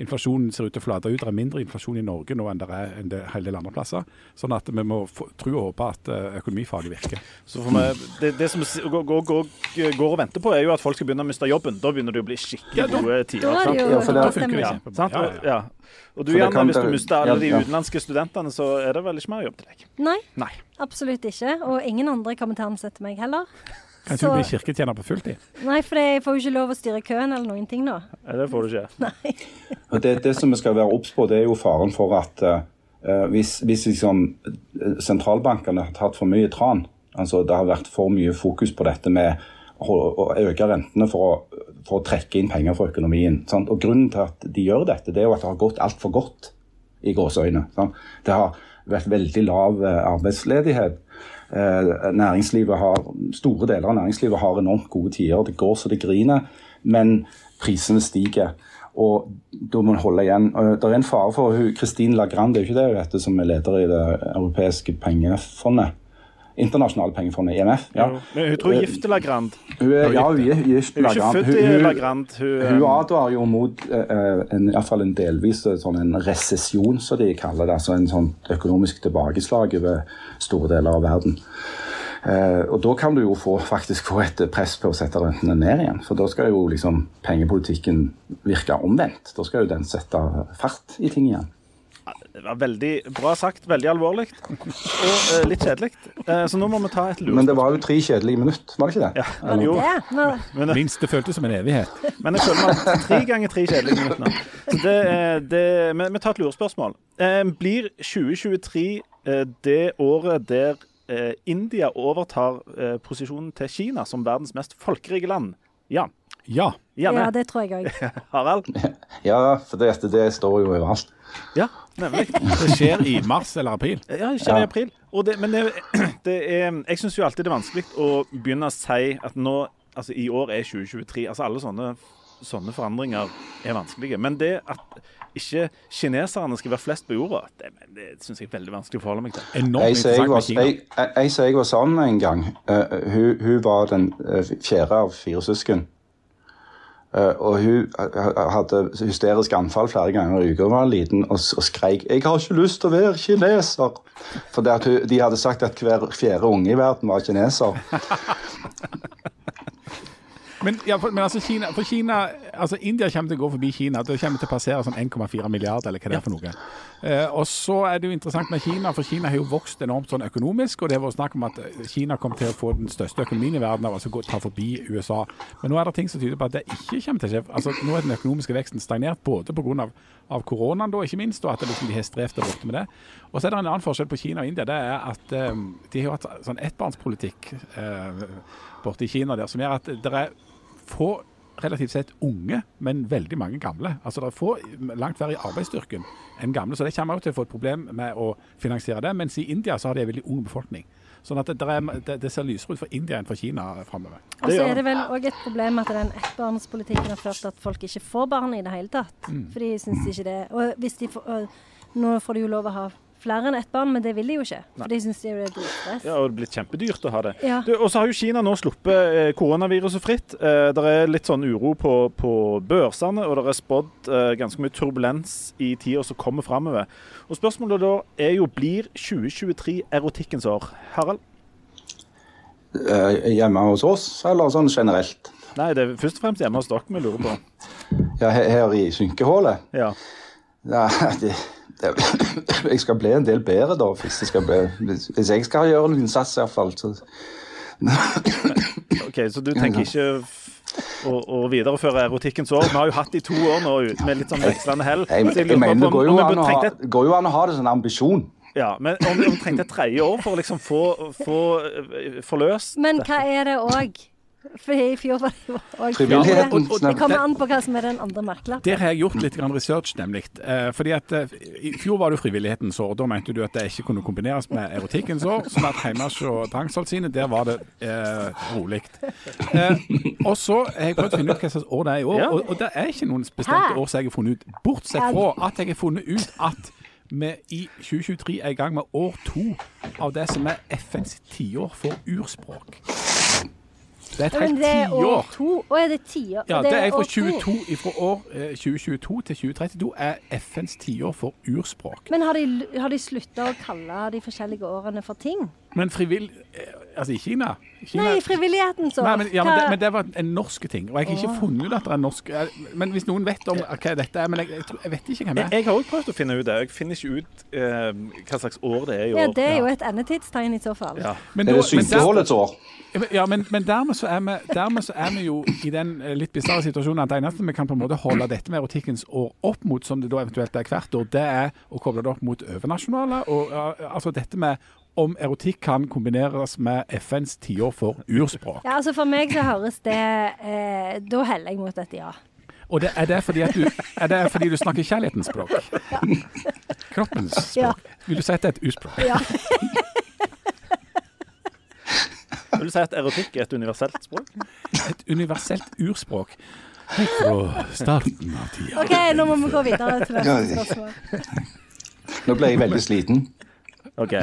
inflasjonen ser ut til å flate ut. Det er mindre inflasjon i Norge nå enn det er en del andre plasser. Sånn at vi må tro og håpe at eh, økonomifaget virker. Så vi, det, det som går, går, går, går og venter på, er jo at folk skal begynne å miste jobben. Da begynner det å bli skikkelig Ja, da- gode tider. Da sant? jo Ja, for det- Da funker det Ja, sant? Ja, ja. og du Janne, hvis du mister alle de utenlandske studentene, så er det vel ikke mer jobb til deg? Nei, Nei. absolutt ikke. Og ingen andre kommer til å ansette meg heller. Kan ikke du bli kirketjener på fulltid? Nei, for jeg får jo ikke lov å styre køen eller noen ting nå. Nei, Det får du ikke. Og det, det som vi skal være obs på, det er jo faren for at uh, hvis, hvis liksom, eh, sentralbankene har tatt for mye tran, altså det har vært for mye fokus på dette med å, å øke rentene for å, for å trekke inn penger fra økonomien. Sant? Og Grunnen til at de gjør dette, det er jo at det har gått altfor godt i gåseøyne. Sant? Det har vært veldig lav arbeidsledighet. Eh, næringslivet har, store deler av næringslivet har enormt gode tider. Det går så det griner, men prisene stiger. Og da må en holde igjen. Det er en fare for Kristin Lagrande, det er ikke det hun heter, som er leder i det europeiske pengefondet. Internasjonale pengefondet, IMF. Ja. Men hun tror gifte Lagrand. Hun er, ja, hun er gift til Lagrand. Hun- hun-. Hun, hun eh, advarer jo mot eh, en, i hvert fall en delvis eh, sånn en resesjon, som de kaller det. Altså en sånn økonomisk tilbakeslag over store deler av verden. Uh, og Da kan du jo få, faktisk få et press på å sette rentene ned igjen. For da skal jo liksom pengepolitikken virke omvendt. Da skal jo den sette fart i ting igjen. Det var veldig bra sagt, veldig alvorlig og eh, litt kjedelig. Eh, så nå må vi ta et Men det var jo tre kjedelige minutter, var det ikke det? Ja, jo, det? Men, men, Minst det føltes som en evighet. men jeg føler meg tre ganger tre kjedelige minutter nå. Så det, det, men vi tar et lurespørsmål. Eh, blir 2023 eh, det året der eh, India overtar posisjonen til Kina som verdens mest folkerike land? Ja. Ja. Gjerne. ja, det tror jeg òg. Harald? Ja, for det, det står jo overalt. Ja, nemlig. Det skjer i mars eller april. Ja, det skjer i april. Og det, men det, det er, jeg syns jo alltid det er vanskelig å begynne å si at nå Altså, i år er 2023. Altså, alle sånne, sånne forandringer er vanskelige. Men det at ikke kineserne skal være flest på jorda, det, det syns jeg er veldig vanskelig å forholde meg til. Enormt interessant som jeg jeg, ei som jeg var sammen med en gang, Uh, hun, hun var den eh, fjerde av fire søsken. Eh, og hun eh, hadde hysteriske anfall flere ganger i uka da hun var liten og, og skreik 'Jeg har ikke lyst til å være kineser'. For hun, de hadde sagt at hver fjerde unge i verden var kineser. Men, ja, for, men altså Kina, for Kina altså India kommer til å gå forbi Kina. Det kommer til å passere sånn 1,4 milliarder, eller hva det er for noe. Eh, og så er det jo interessant med Kina, for Kina har jo vokst enormt sånn økonomisk. Og det har vært snakk om at eh, Kina kom til å få den største økonomien i verden av altså å ta forbi USA. Men nå er det ting som tyder på at det ikke kommer til å skje. Altså, nå er den økonomiske veksten stagnert både pga. Av, av koronaen, da, ikke minst, og at liksom, de har strevd der borte med det. Og så er det en annen forskjell på Kina og India. Det er at eh, de har hatt sånn ettbarnspolitikk eh, borte i Kina der, som gjør at det er få relativt sett unge, men veldig mange gamle. Altså Det er få langt flere i arbeidsstyrken enn gamle, så det kommer jo til å få et problem med å finansiere det. Mens i India så har de en veldig ung befolkning. Sånn at det, det, er, det, ser lysere ut for India enn for Kina framover. Og så er det vel òg et problem at den ettbarnspolitikken har ført til at folk ikke får barn i det hele tatt. For de syns ikke det Og hvis de får, Nå får de jo lov å ha flere enn ett barn, men det vil de jo ikke. For de syns det er dritstress. Ja, og det er blitt kjempedyrt å ha det. Ja. Du, og så har jo Kina nå sluppet eh, koronaviruset fritt. Eh, det er litt sånn uro på, på børsene, og det er spådd eh, ganske mye turbulens i tida som kommer framover. Og spørsmålet da er jo blir 2023 erotikkens år? Harald? Eh, hjemme hos oss, eller sånn generelt? Nei, det er først og fremst hjemme hos dere vi lurer på. Ja, her, her i synkehullet? Ja. Ja, det, det, jeg skal bli en del bedre, da, hvis, jeg skal bli, hvis, jeg skal gjøre en innsats, iallfall. Så OK, så du tenker ikke å, å videreføre erotikkens år? Vi har jo hatt det i to år nå ut med litt sånn vekslende hell. jeg, Så jeg, mener, det går jo, an å ha, går jo an å ha det som en ambisjon. Ja, men om om vi trengte et tredje år for å liksom få, få forløst Men hva er det òg? For i fjor var det jo òg Det kommer an på hva som er den andre merkelappen. Der har jeg gjort litt grann research, nemlig. Eh, fordi at eh, I fjor var det jo frivillighetens år. Da mente du at det ikke kunne kombineres med erotikkens år. Sånn at Heimars og Drangsholt sine, der var det eh, rolig. Eh, og så har jeg prøvd å finne ut hva slags år det er i år, og, og det er ikke noen bestemte år som jeg har funnet ut. Bortsett fra at jeg har funnet ut at vi i 2023 er i gang med år to av det som er FNs tiår for urspråk. Det er et helt tiår. er det tiår? Ja, det er fra år 22, fra år eh, 2022 til 2032 er FNs tiår for urspråk. Men har de, har de slutta å kalle de forskjellige årene for ting? Men frivill... eh, Altså, i Kina, Kina Nei, frivillighetens år. Nei, men, ja, men, det, men det var en norsk ting. Og jeg har ikke funnet ut at det er norsk eh, Men hvis noen vet om hva dette er Men jeg, jeg, tror- jeg vet ikke hvem det er. jeg har også prøvd å finne ut det. Jeg finner ikke ut eh, hva slags år det er i år. ja, det er jo et endetidstegn i så fall. Ja. Men Er da- det synkehullets år? Ja, men, men dermed, så er vi, dermed så er vi jo i den eh, litt bisarre situasjonen at det eneste vi kan på en måte holde dette med erotikkens år opp mot, som det da eventuelt er hvert år, det er å koble det opp mot overnasjonale. Og eh, altså dette med om erotikk kan kombineres med FNs tiår for urspråk. Ja, altså For meg så høres det eh, Da heller jeg mot et ja. Og det, er, det fordi at du, er det fordi du snakker kjærlighetens språk? Kroppens Ja. Vil du si at det er et urspråk? ja. Vil du si at erotikk er et universelt språk? Et universelt urspråk. Helt fra starten av tida. OK, nå må vi gå videre til Ja, neste spørsmål. Nå ble jeg veldig sliten. OK.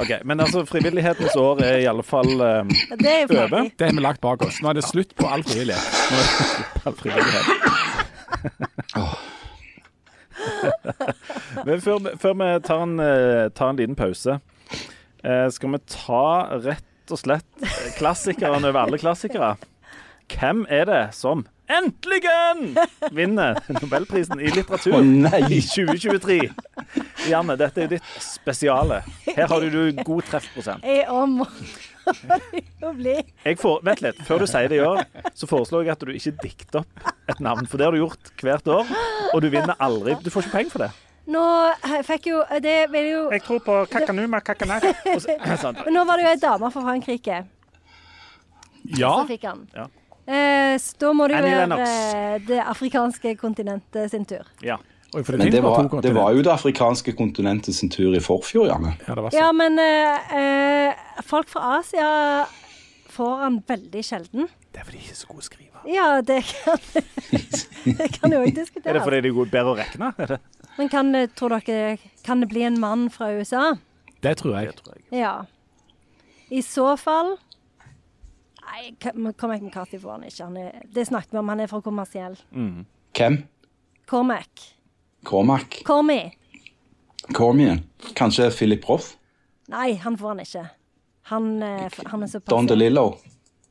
ok, Men altså, frivillighetens år er i alle fall eh, Det er. Det har vi lagt bak oss. Nå er det slutt på all frivillighet. Nå er det slutt på all frivillighet. Men før, før vi tar en, eh, tar en liten pause, eh, skal vi ta rett og slett klassikeren over alle klassikere. Hvem er det som endelig vinner Nobelprisen i litteratur oh, nei! i 2023? Janne, dette er jo ditt spesiale. Her har du du god treffprosent. Jeg om Jeg får, vent litt, Før du sier det, i år, så foreslår jeg at du ikke dikter opp et navn. For det har du gjort hvert år, og du vinner aldri. Du får ikke penger for det. Nå fikk jo Det vil jo Jeg tror på kakanuma kakanak. Så- nå var det jo ei dame fra Frankrike Ja, som fikk han. Ja. Eh, så da må det jo være Lennox. eh, det afrikanske kontinentet sin tur. Ja. Oi, for det, Men det var, det var jo det afrikanske kontinentet sin tur i forfjor, Janne. Ja, Ja, men eh, eh, folk fra Asia får han veldig sjelden. Det er fordi de ikke er så gode å skrive. Ja, det kan Det kan jo òg Er det fordi de er bedre å regne? Er det? Men kan, det- tror dere Kan det bli en mann fra USA? Det tror jeg. Det tror jeg. Ja. I så fall Nei, Cormac McCarthy får han ikke. Han er, det snakket vi om, han er fra kommersiell. Hvem? Cormac. Cormac? Cormy. Cormian? Kanskje Philip Roth? Nei, han får han ikke. Han, eh, han er såpass Don DeLillo?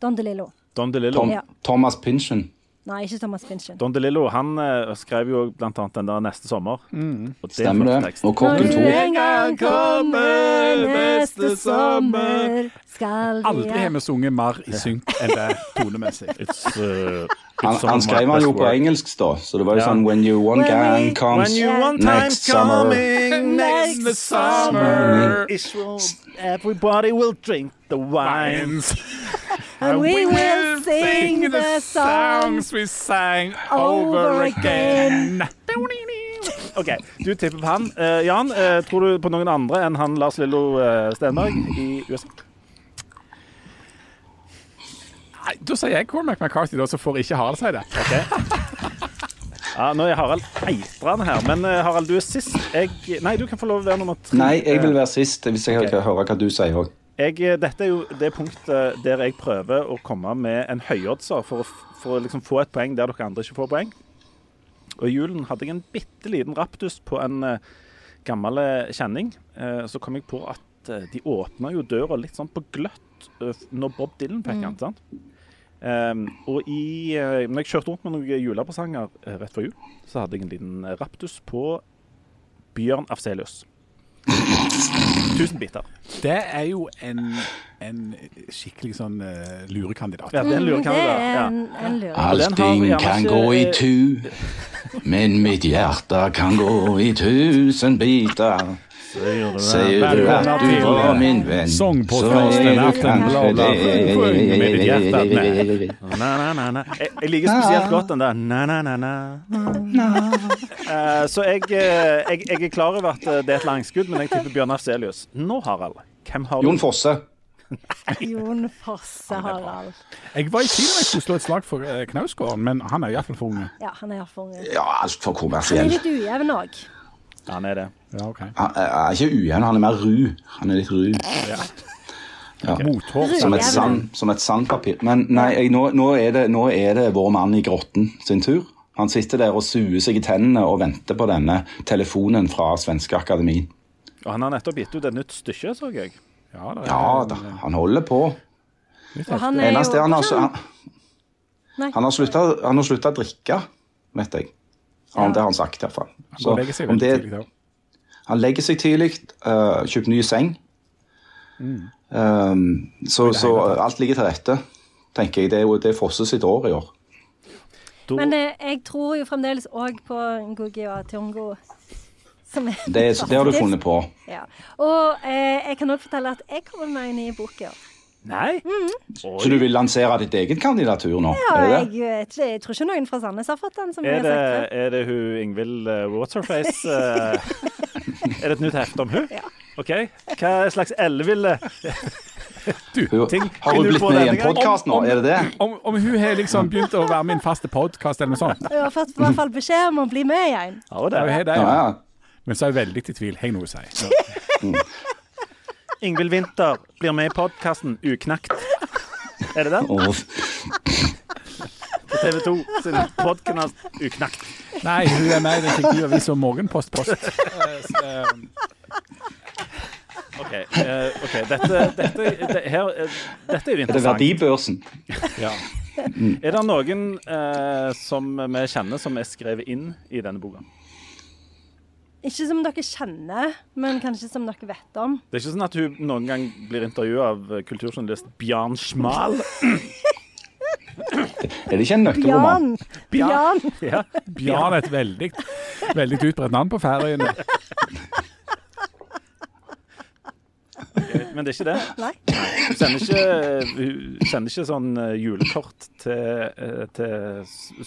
Don DeLillo. Don DeLillo. Tom, Ja. Thomas Pynchon? Nei, ikke Thomas Pynchon. Don DeLillo han uh, skrev jo blant annet den der 'Neste sommer'. Og det er Stemmer det? Og Kokken 2. Når en gang kommer neste sommer, skal vi Aldri har vi sunget mer i synk enn det tonemessig. It's, uh, it's han, han skrev han jo på engelsk, da, så det var jo Ja. sånn When you one gang comes When you one next summer. coming next summer, will, everybody will drink the wine. And we will sing the songs we sang over again. OK, du tipper på han. Uh, Jan, uh, tror du på noen andre enn han Lars Lillo uh, Stenberg i USA? Nei, Da sier jeg Cormac McCarthy, da, så får ikke Harald si det. Ja, Nå er Harald eitrende her, men eh, Harald, du er sist. Jeg, nei, du kan få lov å være nummer tre. Nei, jeg vil være sist, hvis jeg okay. hører hva du sier òg. Jeg, eh, dette er jo det punktet der jeg prøver å komme med en høyoddser for, å for å liksom få et poeng der dere andre ikke får poeng. Og I julen hadde jeg en bitte liten raptus på en uh, gammel eh, kjenning. Uh, så kom jeg på at uh, de åpna jo døra litt sånn på gløtt uh, når Bob Dylan fikk den. sant? Um, og i, når jeg kjørte rundt med noen julepresanger rett før jul, så hadde jeg en liten raptus på Bjørn Afselius. Tusen biter. Det er jo en, en skikkelig sånn uh, lurekandidat. Ja, det er en Mm, lurekandidat. Ja. en, en Allting kan ikke- gå i tu, men mitt hjerte kan gå i tusen biter. Sier du at du var min venn, så er du kanskje det. Jeg, liker spesielt godt den der na, na, na, na. Eh, så jeg, eh, jeg, jeg er klar over at eh, det er et langskudd, men jeg tipper Bjørn Afselius. Nå, Harald, hvem har du? Jon Fosse. Jon Fosse, Harald. Jeg var i tvil om jeg skulle slå et slag for uh, Knausgård, men han er iallfall for unge. Ja, han er iallfall unge. Ja, altfor Han er litt ujevn òg. Han er det. Ja, okay. Han er ikke ujevn, han er mer ru. Han er litt ru. Mothår. Som et, sand, som et sandpapir. Men nei, jeg, nå, nå, er det, nå er det vår mann i grotten sin tur. Han sitter der og suer seg i tennene og venter på denne telefonen fra Svenske Akademien. Og han har nettopp gitt ut et nytt stykke, så jeg. Ja, er, Ja da, han holder på. Og han er eneste jo han har, han, Nei. han har slutta å drikke, vet jeg. Ja. Det har han sagt, iallfall. Han legger seg det, tidlig da. han legger seg tidlig, uh, kjøper ny seng. Um, så, så alt ligger til rette, tenker jeg. Det er jo det er Fosse sitt år i år. Men eh, jeg tror jo fremdeles òg på Ngugi og Ationgo. Som er Det, er- det har du funnet på. Ja. Og eh, jeg kan òg fortelle at jeg kommer med en ny bok i år. nei? Så du vil lansere ditt eget kandidatur nå? Ja, er det jeg, det? vet jeg tror ikke noen fra Sandnes har fått den. som Er har det, er det hun Ingvild uh, Waterface? Uh, eh, er det et nytt hefte om hun? Ja. OK. Hva slags elleville Du, ting Har hun blitt med i en podkast nå? Er det det? Om, om hun har liksom begynt å være min faste podkast eller noe sånt. Jeg har fått i hvert fall beskjed om å bli med igjen. Ja, hun det. er. det, Ja, ja. Men så er jeg veldig i tvil. Har jeg noe å si? Ingvild Winther blir med i podkasten Uknakt. Er det den? Og, På TV 2 sin podkast Uknakt. Nei, hun er med i den fiktive avisa Morgenpost Post. Eh, så, eh, OK. eh, ok, Dette, dette, det, her, eh, dette er jo er det interessant. verdibørsen? Ja. Er det noen eh, som vi kjenner som er skrevet inn i denne boka? Ikke som dere kjenner, men kanskje som dere vet om. Det er ikke sånn at hun noen gang blir intervjua av eh, kulturjournalist Bjarn Schmal? Er det ikke en nøkkelroman? Bjørn! Bjørn! Ja. Bjørn er et veldig, veldig utbredt navn på Færøyene. Men det er ikke det? Nei. Hun sender ikke, hun sender ikke sånn eh, julekort til, eh, til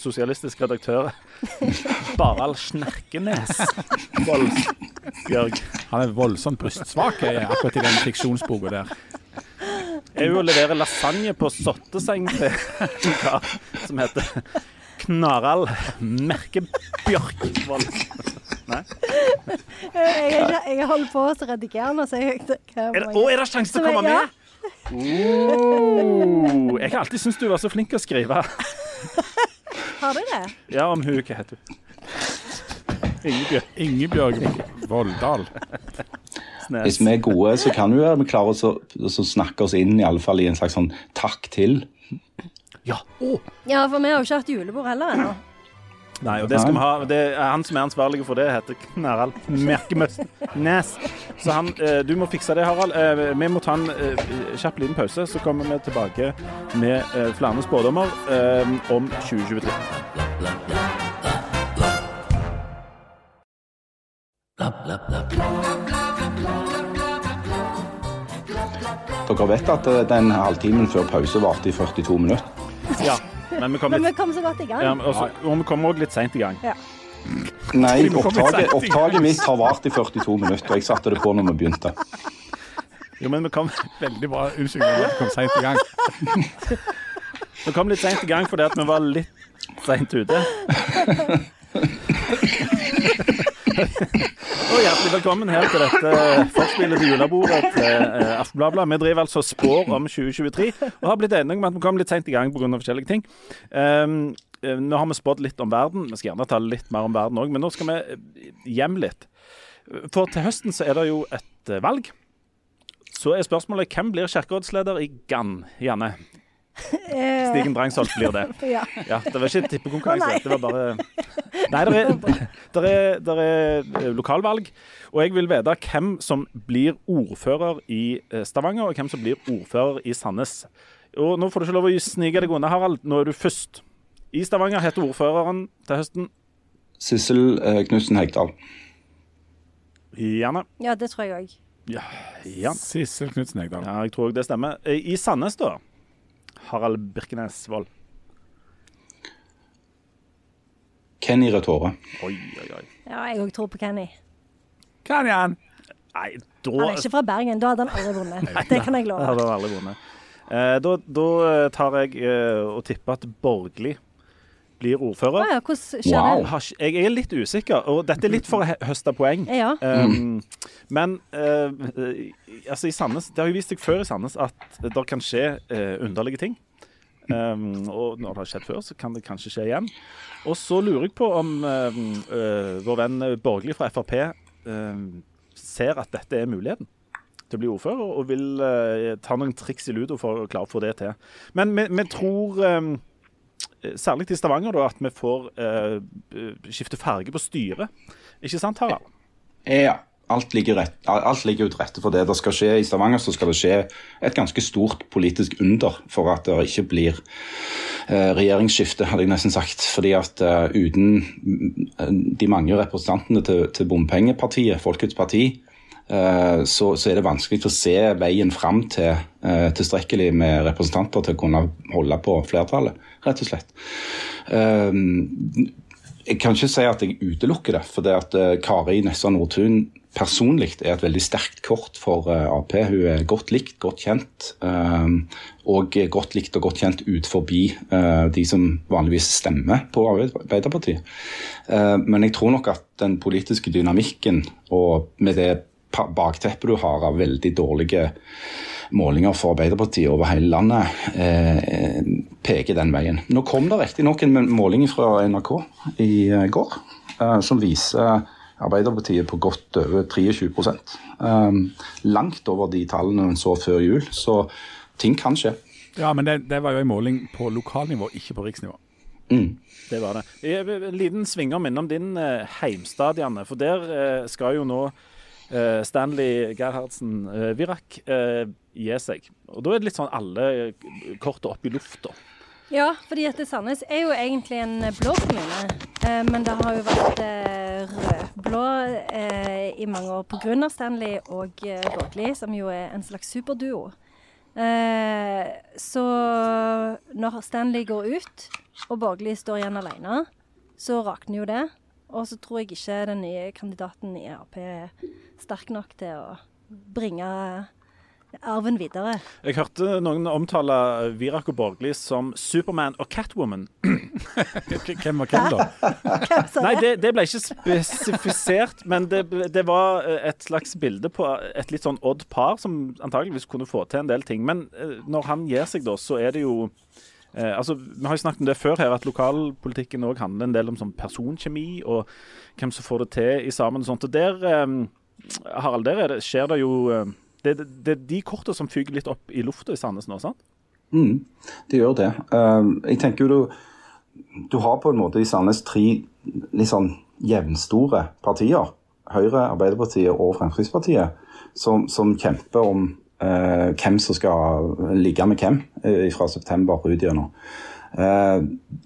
sosialistisk redaktør Barald Snerkenes. Voldsbjørg. Han er voldsomt brystsvak eh, akkurat i den fiksjonsboka der. er jo å levere lasagne på sotteseng til en kar som heter Knarald Merkebjørkvold. Nei? Jeg, jeg holder på å redigere nå, så jeg hva Er det, å, er det sjanse til å komme jeg- med? Oh, jeg har alltid syntes du var så flink til å skrive. Har du det? Ja, om hun Hva heter hun? Ingebjørg Ingebjørg Volldal. Hvis vi er gode, så kan vi, vi klare oss å så snakke oss inn i alle fall i en slags sånn takk til. Ja. Oh. Ja, for vi har jo ikke hatt julebord heller ennå. Nei, og det skal vi ha. Det er han som er ansvarlig for det, heter Knarald Merkemøsnes. Så han, eh, du må fikse det, Harald. Eh, vi må ta en eh, kjapp liten pause, så kommer vi tilbake med eh, flere spådommer eh, om 2023. Dere vet at den halvtimen før pause varte i 42 minutter? Ja, men vi kommer Men vi litt kom så godt i gang. ja, men også, Og vi kommer òg litt seint i gang. Nei, må opptaket, opptaket mitt har vart i 42 minutter, og jeg satte det på når vi begynte. Jo, men vi kom, Veldig bra. Unnskyld, vi kom seint i gang. vi kom litt seint i gang fordi at vi var litt seint ute. Og hjertelig velkommen her til dette forspillet til julebordet til eh, Aftenbladet. Vi driver altså spår om 2023 og har blitt enige om at vi kom litt seint i gang pga. forskjellige ting. Um, eh, nå har vi spådd litt om verden. Vi skal gjerne ta litt mer om verden òg, men nå skal vi eh, hjem litt. For til høsten så er det jo et eh, valg. Så er spørsmålet hvem blir kirkerådsleder i Gann, Janne? Eh, Stigen Drangsholt blir det. ja. Ja, Det var ikke en tippekonkurranse. Det var bare Nei, det er, der er, der er eh, lokalvalg. Og jeg vil vite hvem som blir ordfører i eh, Stavanger, og hvem som blir ordfører i Sandnes. Og Nå får du ikke lov å snike deg unna, Harald. Nå er du først. I Stavanger heter ordføreren til høsten Sissel Knutsen Hegdal. Gjerne. ja, det tror jeg òg. Ja. ja. Sissel Knutsen Hegdal. ja, jeg tror også det stemmer. I Sandnes, da? Harald Birkenes Wold. Kenny Retore. Oi, oi, oi. Ja, jeg òg tror på Kenny. Kan jeg han? Nei, Han er ikke fra Bergen, da hadde han aldri vunnet. Det kan jeg love. hadde aldri vunnet. Eh, da, da tar jeg eh, og tipper at Borgli blir ordfører. ordfører. ja, hvordan skjer Wow. det? Jeg er litt usikker, og dette er litt for å høste poeng. Ja. Um, men eh, eh, altså i Sandnes, det har jo vist seg før i Sandnes at det kan skje uh, underlige ting. Um, og når det har skjedd før, så kan det kanskje skje igjen. Og så lurer jeg på om uh, eh, vår venn Borgerlig fra Frp ser at dette er muligheten til å bli ordfører, og vil ta noen triks i ludo for å klare å få det til. Men vi, vi tror um, Særlig i Stavanger, da, at vi får eh, skifte farge på styret. Ikke sant, Harald? Ja, alt ligger, rett, alt ligger til rette for det. Det skal skje I Stavanger så skal det skje et ganske stort politisk under for at det ikke blir eh, regjeringsskifte, hadde jeg nesten sagt. Fordi at eh, uten mm, de mange representantene til, til bompengepartiet, Folkets parti, eh, så, så er det vanskelig å se veien fram til eh, tilstrekkelig med representanter til å kunne holde på flertallet, rett og slett. Eh, jeg kan ikke si at jeg utelukker det, for det at eh, Kari Nessa Nordtun personlig er et veldig sterkt kort for eh, Ap. Hun er godt likt, godt kjent, eh, og godt likt og godt kjent ut forbi eh, de som vanligvis stemmer på Arbeiderpartiet. Eh, men jeg tror nok at den politiske dynamikken, og med det bakteppet du har av veldig dårlige målinger for Arbeiderpartiet over hele landet, eh, peker den veien. Nå kom det riktignok en måling fra NRK i eh, går eh, som viser Arbeiderpartiet på godt over 23 eh, Langt over de tallene en så før jul, så ting kan skje. Ja, men det, det var jo en måling på lokalnivå, ikke på riksnivå. Mm. Det var det. En liten svinger innom din eh, heimstad, Janne. For der eh, skal jo nå Stanley Gerhardsen eh, Virak eh, gi seg. Og da er det litt sånn alle korta opp i lufta. Ja, fordi at Sandnes er jo egentlig en blå kommune. Eh, men det har jo vært eh, rød-blå eh, i mange år pga. Stanley og eh, Borgli, som jo er en slags superduo. Eh, så når Stanley går ut, og Borgli står igjen alene, så rakner jo det. Og så tror jeg ikke den nye kandidaten i Ap er sterk nok til å bringe arven videre. Jeg hørte noen omtale Virak og Borgli som Superman og Catwoman. Hvem var hvem, da? Hvem sa Nei, det? det, det ble ikke spesifisert, men det, det var eh, et slags bilde på et litt sånn odd par som antageligvis kunne få til en del ting. Men eh, når han gir seg, da, så er det jo eh, altså, Vi har jo snakket om det før her, at lokalpolitikken òg handler en del om sånn personkjemi og hvem som får det til i sammen og sånt. Og der, eh, Harald, der er det, skjer det jo eh, det, det, det er de kortene som fyker litt opp i lufta i Sandnes nå, sant? Mm, det gjør det. Uh, jeg tenker jo du, du har på en måte i Sandnes tre litt sånn jevnstore partier. Høyre, Arbeiderpartiet og Fremskrittspartiet. Som, som kjemper om hvem som skal ligge med hvem eh, fra september ut gjennom. Eh,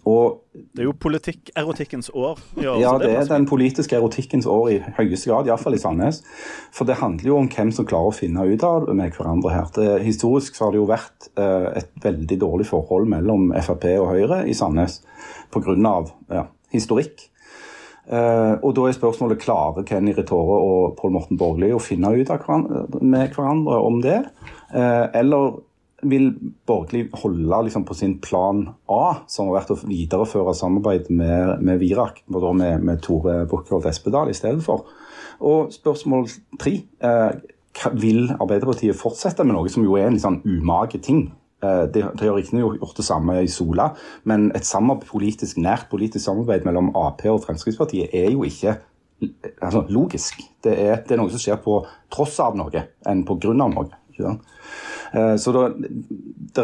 og Det er jo politikk-erotikkens år. Ja, ja, det er den politiske erotikkens år i høyeste grad, iallfall i Sandnes. For det handler jo om hvem som klarer å finne ut av det med hverandre her. Det, historisk så har det jo vært eh, et veldig dårlig forhold mellom Frp og Høyre i Sandnes pga. Ja, historikk. Eh, og da er spørsmålet klarer Kenny Retore og Pål Morten Borgli å finne ut med hverandre om det? Eh, eller vil Borgli holde liksom, på sin plan A, som har vært å videreføre samarbeidet med, med Virak, og med, med Tore Bukkholt Espedal i stedet for? Og spørsmål tre. Eh, vil Arbeiderpartiet fortsette med noe som jo er en sånn umage ting? Eh, De, de har riktignok gjort det samme i Sola, men et politisk, nært politisk samarbeid mellom Ap og Fremskrittspartiet er jo ikke altså, logisk. Det er, det er noe som skjer på tross av noe, enn på grunn av noe. Ikke? Eh, Så da,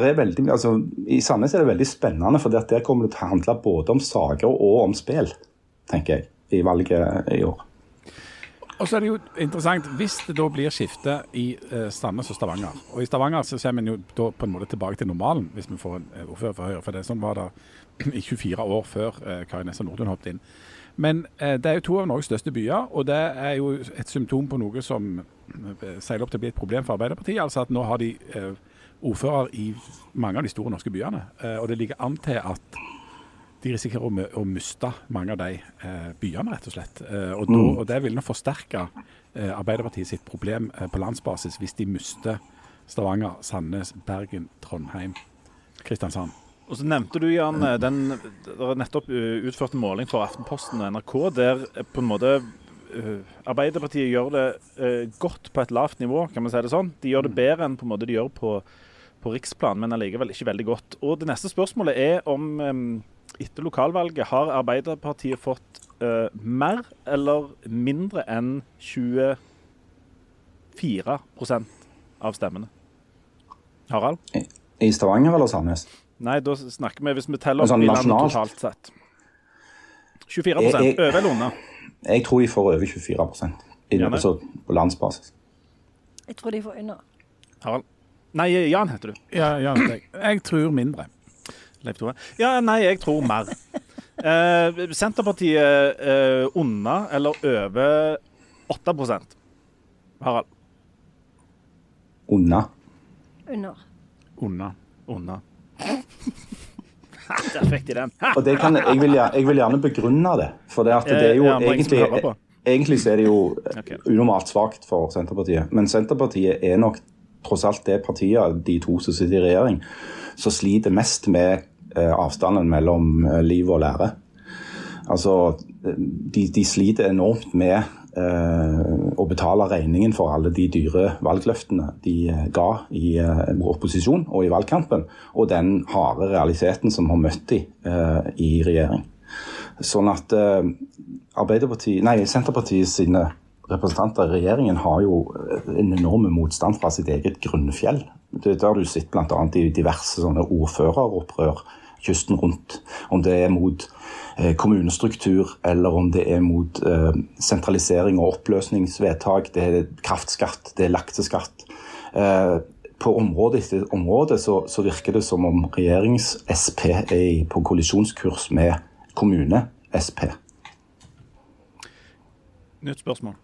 er veldig, altså, I Sandnes er det veldig spennende, for der kommer det til å handle både om saker og om spill, tenker jeg, i valget i år. Og så er det jo interessant, Hvis det da blir skifte i eh, Sandnes og Stavanger Og I Stavanger så kommer en jo da på en måte tilbake til normalen, hvis vi får en eh, ordfører for Høyre. For det sånn var det i 24 år før eh, Kari Nessa Nordlund hoppet inn. Men eh, det er jo to av Norges største byer, og det er jo et symptom på noe som eh, seiler opp til å bli et problem for Arbeiderpartiet. Altså at nå har de eh, ordfører i mange av de store norske byene. Og det ligger an til at de risikerer å, å miste mange av de eh, byene, rett og slett. Eh, og, da, og det vil nok forsterke eh, Arbeiderpartiet sitt problem eh, på landsbasis hvis de mister Stavanger, Sandnes, Bergen, Trondheim, Kristiansand. Og så nevnte du, Jan, eh, den det nettopp utførte måling for Aftenposten og NRK der eh, på en måte eh, Arbeiderpartiet gjør det eh, godt på et lavt nivå, kan man si det sånn. De gjør det bedre enn på en måte de gjør på, på riksplan, men allikevel ikke veldig godt. Og det neste spørsmålet er om eh, etter lokalvalget har Arbeiderpartiet fått uh, mer eller mindre enn 24 av stemmene? Harald? I Stavanger eller Sandnes? Nei, da snakker vi hvis vi teller opp sånn i landet totalt sett. 24 Jeg- jeg- over eller under? Jeg tror de får over 24% i, altså, på landsbasis. Jeg tror de får under. Harald? Nei, Jan heter du. Ja, ja, jeg, jeg tror mindre. Leif Tore. Ja, nei, jeg tror mer. Eh, Senterpartiet eh, under eller over 8 Harald? Unna. Under. Unna. Under. Der fikk de den. Og det kan, jeg, vil, jeg vil gjerne begrunne det. For det, at det er jo Ja, hører på. egentlig, egentlig så er det jo okay. unormalt svakt for Senterpartiet. Men Senterpartiet er nok tross alt det partiet de to som sitter i regjering, som sliter mest med eh, avstanden mellom eh, liv og lære. Altså, de, de sliter enormt med eh, å betale regningen for alle de dyre valgløftene de eh, ga i eh, opposisjon og i valgkampen, og den harde realiteten som har møtt de eh, i regjering. Sånn at eh, Arbeiderpartiet, nei, Senterpartiet sine representanter i regjeringen har jo eh, en enorm motstand fra sitt eget grunnfjell. Det det har du sett bl.a. i diverse sånne ordføreropprør kysten rundt. Om det er mot eh, kommunestruktur, eller om det er mot eh, sentralisering og oppløsningsvedtak. Det er kraftskatt, det er lakseskatt. Eh, på område etter område så, så virker det som om regjerings-SP er på kollisjonskurs med kommune-SP. Nytt spørsmål.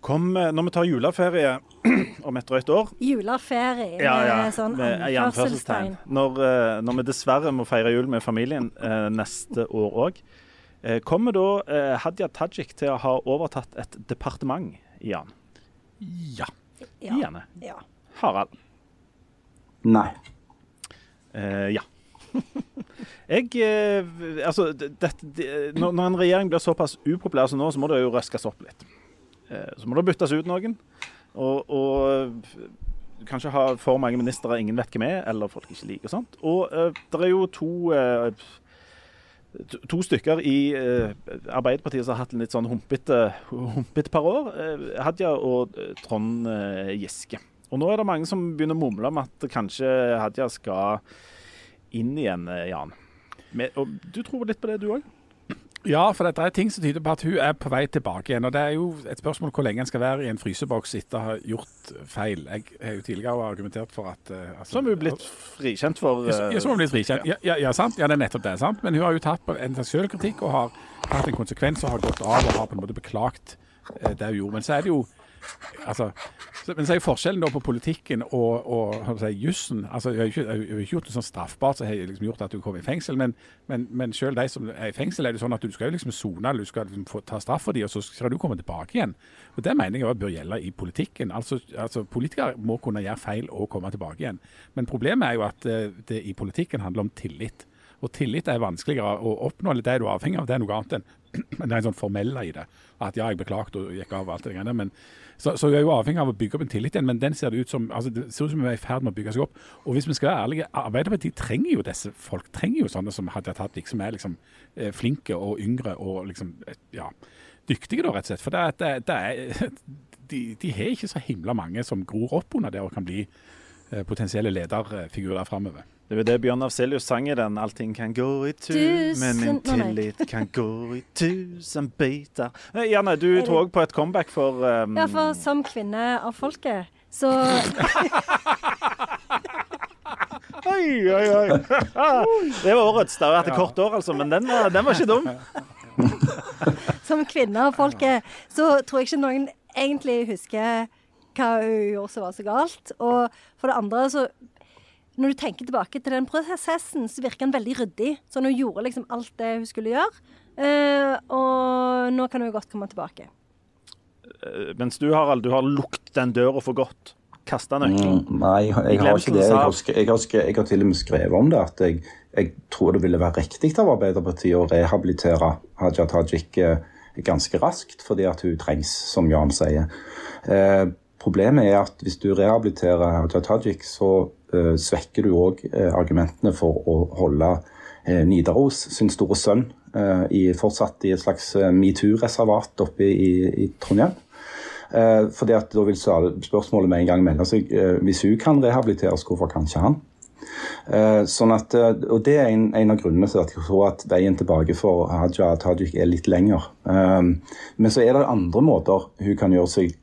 Kom, eh, når vi tar juleferie om et drøyt år Juleferie med sånn med anførselstegn. Når, eh, når vi dessverre må feire jul med familien eh, neste år òg, eh, kommer da eh, Hadia Tajik til å ha overtatt et departement, Jan? Ja. Ja. Janne. ja. Harald. Nei. Eh, ja. Jeg eh, Altså, det, det, når, når en regjering blir såpass upopulær som nå, så må det jo røskes opp litt. Eh, så må det byttes ut noen. Og, og kanskje ha for mange ministre ingen vet hvem er, eller folk ikke liker. Sant? Og eh, det er jo to eh, to- stykker i eh, Arbeiderpartiet som har hatt en litt sånn humpete, humpete par år. Eh, Hadia og eh, Trond eh, Giske. Og nå er det mange som begynner å mumle om at kanskje Hadia skal inn igjen, eh, Jan. Men, og du tror litt på det, du òg? Ja, for det er ting som tyder på at hun er på vei tilbake igjen. Og det er jo et spørsmål hvor lenge en skal være i en fryseboks etter å ha gjort feil. Jeg har jo tidligere argumentert for at uh, altså, Som har vi blitt frikjent for eh, ja, som hun blitt frikjent. Ja, ja, ja, sant? Ja, det er nettopp det. sant? Men hun har jo tatt en selvkritikk og har tatt en konsekvens og har gått av og har på en måte beklagt uh, det hun gjorde. Men så er det jo altså, så, men så er forskjellen da på politikken og, og jeg si, jussen altså, Jeg har ikke, hun har ikke gjort noe sånn straffbart som har liksom gjort at du kom i fengsel, men, men, men selv de som er i fengsel, er det sånn at du skal jo liksom sone, du skal liksom få ta straff for dem, og så skal du komme tilbake igjen. Og Det mener jeg også bør gjelde i politikken. Altså, altså Politikere må kunne gjøre feil og komme tilbake igjen. Men problemet er jo at eh, det i politikken handler om tillit. Og tillit er vanskeligere å oppnå, eller det du er avhengig av. Det er noe annet enn men det er en sånn formelle i det. At ja, jeg beklagte og gikk av og alt det greiene. Men, så, så jeg er jo avhengig av å bygge opp en tillit igjen, men den ser det ut som altså det ser ut som vi er i ferd med å bygge seg opp. Og hvis vi skal være ærlige, Arbeiderpartiet trenger jo disse folk. Trenger jo sånne som Hadia Tajik, som er liksom eh, flinke og yngre og liksom eh, ja, dyktige, da, rett og slett. For det, det, det er, de, de har ikke så himla mange som gror opp under det og kan bli eh, potensielle lederfigurer framover. Det var det Bjørn Afselius sang i den 'Allting kan gå i tu, men min tillit kan gå i tusen biter'. Eh, Janne, du tror òg på et comeback for um, Ja, for som kvinne av folket, så Oi, oi, oi. Det var årets. Det har vært et kort år, altså, men den var, den var ikke dum. Som kvinne av folket, så tror jeg ikke noen egentlig husker hva hun gjorde som var så galt. Og for det andre, så Når du tenker tilbake til den prosessen, så virker den veldig ryddig. Så hun gjorde liksom alt det hun skulle gjøre. Uh, og nå kan hun godt komme tilbake. Uh, Mens du, Harald, du har lukket den døra for godt. Kasta nøkkelen. Mm, nei, jeg har ikke det. Jeg har, jeg, har jeg har til og med skrevet om det. At jeg, jeg tror det ville være riktig av Arbeiderpartiet å rehabilitere Haja Tajik eh, ganske raskt, fordi at hun trengs, som Jan sier. Eh, problemet er at hvis du rehabiliterer Hadia Tajik, så uh, svekker du òg uh, argumentene for å holde uh, Nidaros sin store sønn eh, i, fortsatt i et slags eh, metoo-reservat oppe i, i Trondheim. Eh, fordi at Da vil spørsmålet med en gang melde seg. Eh, hvis hun kan rehabiliteres, hvorfor kan ikke han? Eh, sånn at, eh, og Det er en, en av grunnene til at jeg tror at veien tilbake for Haja Tajik er litt lenger. Eh, men så er det andre måter hun kan gjøre seg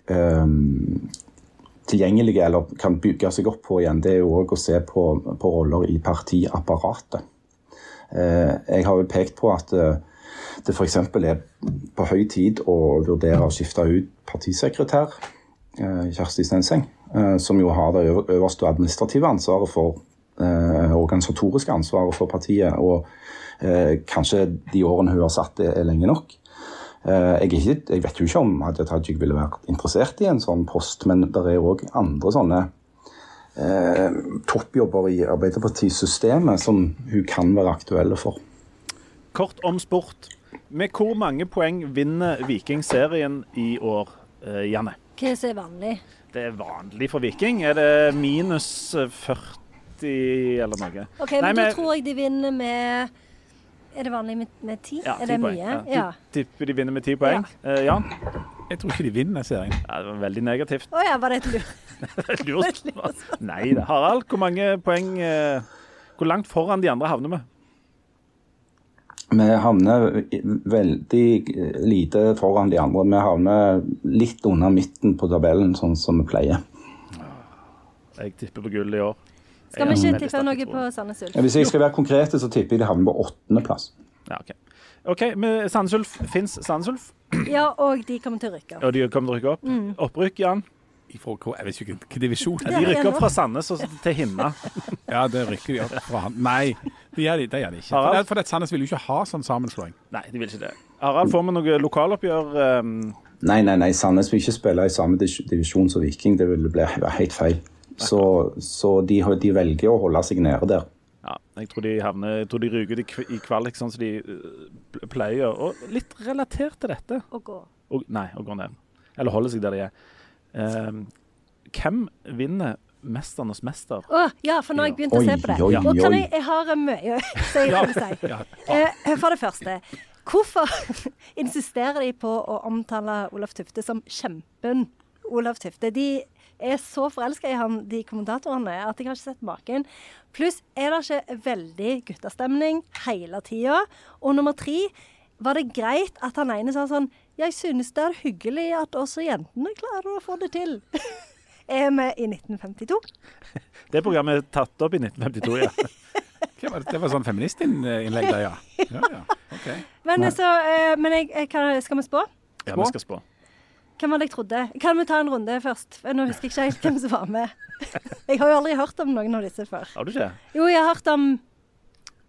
tilgjengelige eller kan bygge seg opp på igjen. Det er jo òg å se på, på roller i partiapparatet. Jeg har jo pekt på at det f.eks. er på høy tid å vurdere å skifte ut partisekretær Kjersti Stenseng, som jo har det øverste administrative ansvaret for organisatoriske ansvaret for partiet. Og eh, kanskje de årene hun har satt, er, er lenge nok. Eh, jeg, er ikke, jeg vet jo ikke om Hadia Tajik ville vært interessert i en sånn post, men det er òg andre sånne eh, toppjobber i Arbeiderpartisystemet som hun kan være aktuelle for. Kort om sport. Med hvor mange poeng vinner Viking serien i år, eh, Janne? Hva er vanlig? Det er vanlig for Viking. Er det minus eh, 40 eller noe? OK, Nei, men da tror jeg de vinner med Er det vanlig med, med ti? Ja, er det poeng. mye? Ja. Ja. Du tipper de vinner med ti poeng? Eh, Jan? Jeg tror ikke de vinner serien. Ja, det var veldig negativt. Å ja, var det et lur? Lurt. Nei da. Harald, hvor mange poeng uh, Hvor langt foran de andre havner vi? Vi havner veldig lite foran de andre. Vi havner litt under midten på tabellen, sånn som vi pleier. Jeg tipper på gull i år. Skal vi ikke tippe noe på Sandnes Ulf? Ja, Hvis jeg skal være konkrete, så tipper jeg de havner på åttendeplass. Ja, OK. Ok, med Sandnes Ulf fins Sandnes Ulf, Ja, og de kommer til å rykke opp. og de kommer til å rykke opp. Mm. Opprykk, Jan. Ifra, hvor- jeg vet ikke hvilken divisjon. De rykker opp fra Sandnes og til Hinna. Ja, det rykker de opp fra han. Nei, det gjør de, det gjør de ikke. Harald? for det, Sandnes vil jo ikke ha sånn sammenslåing. Nei, de vil ikke det. Harald, får vi noe lokaloppgjør Um... Nei, nei, nei, Sandnes vil ikke spille i samme divisjon som Viking. Det ville bli være helt feil. Så, så de, de velger å holde seg nede der. Ja, jeg tror de havner, jeg tror de ryker i kv- i kvalik, sånn som de øh, pleier. Og litt relatert til dette Å gå. og, Nei, å gå ned. Eller holde seg der de er. Ehm, hvem vinner 'Mesternes mester'? Å, ja, for nå har jeg begynt å se på det. oi, Og kan jeg, jeg har eh, mye så jeg vil si. Ja. Eh, For det første, hvorfor insisterer de på å omtale Olaf Tufte som kjempen Olaf Tufte? De er så forelska i han, de kommentatorene, at jeg har ikke sett maken. Pluss er det ikke veldig guttastemning hele tida. Og nummer tre, var det greit at han ene sa sånn Jeg synes det er hyggelig at også jentene klarer å få det til. er vi i 1952? Det programmet er tatt opp i 1952, ja. Hva var det? det var sånn feministinnlegg der, ja. ja, ja. Okay. Men, så, eh, men jeg, jeg skal vi spå? ja vi skal spå. Hvem hadde jeg trodde? Kan vi ta en runde først? Nå husker jeg ikke helt hvem som var med. Jeg har jo aldri hørt om noen av disse før. Har du ikke? Jo, jeg har hørt om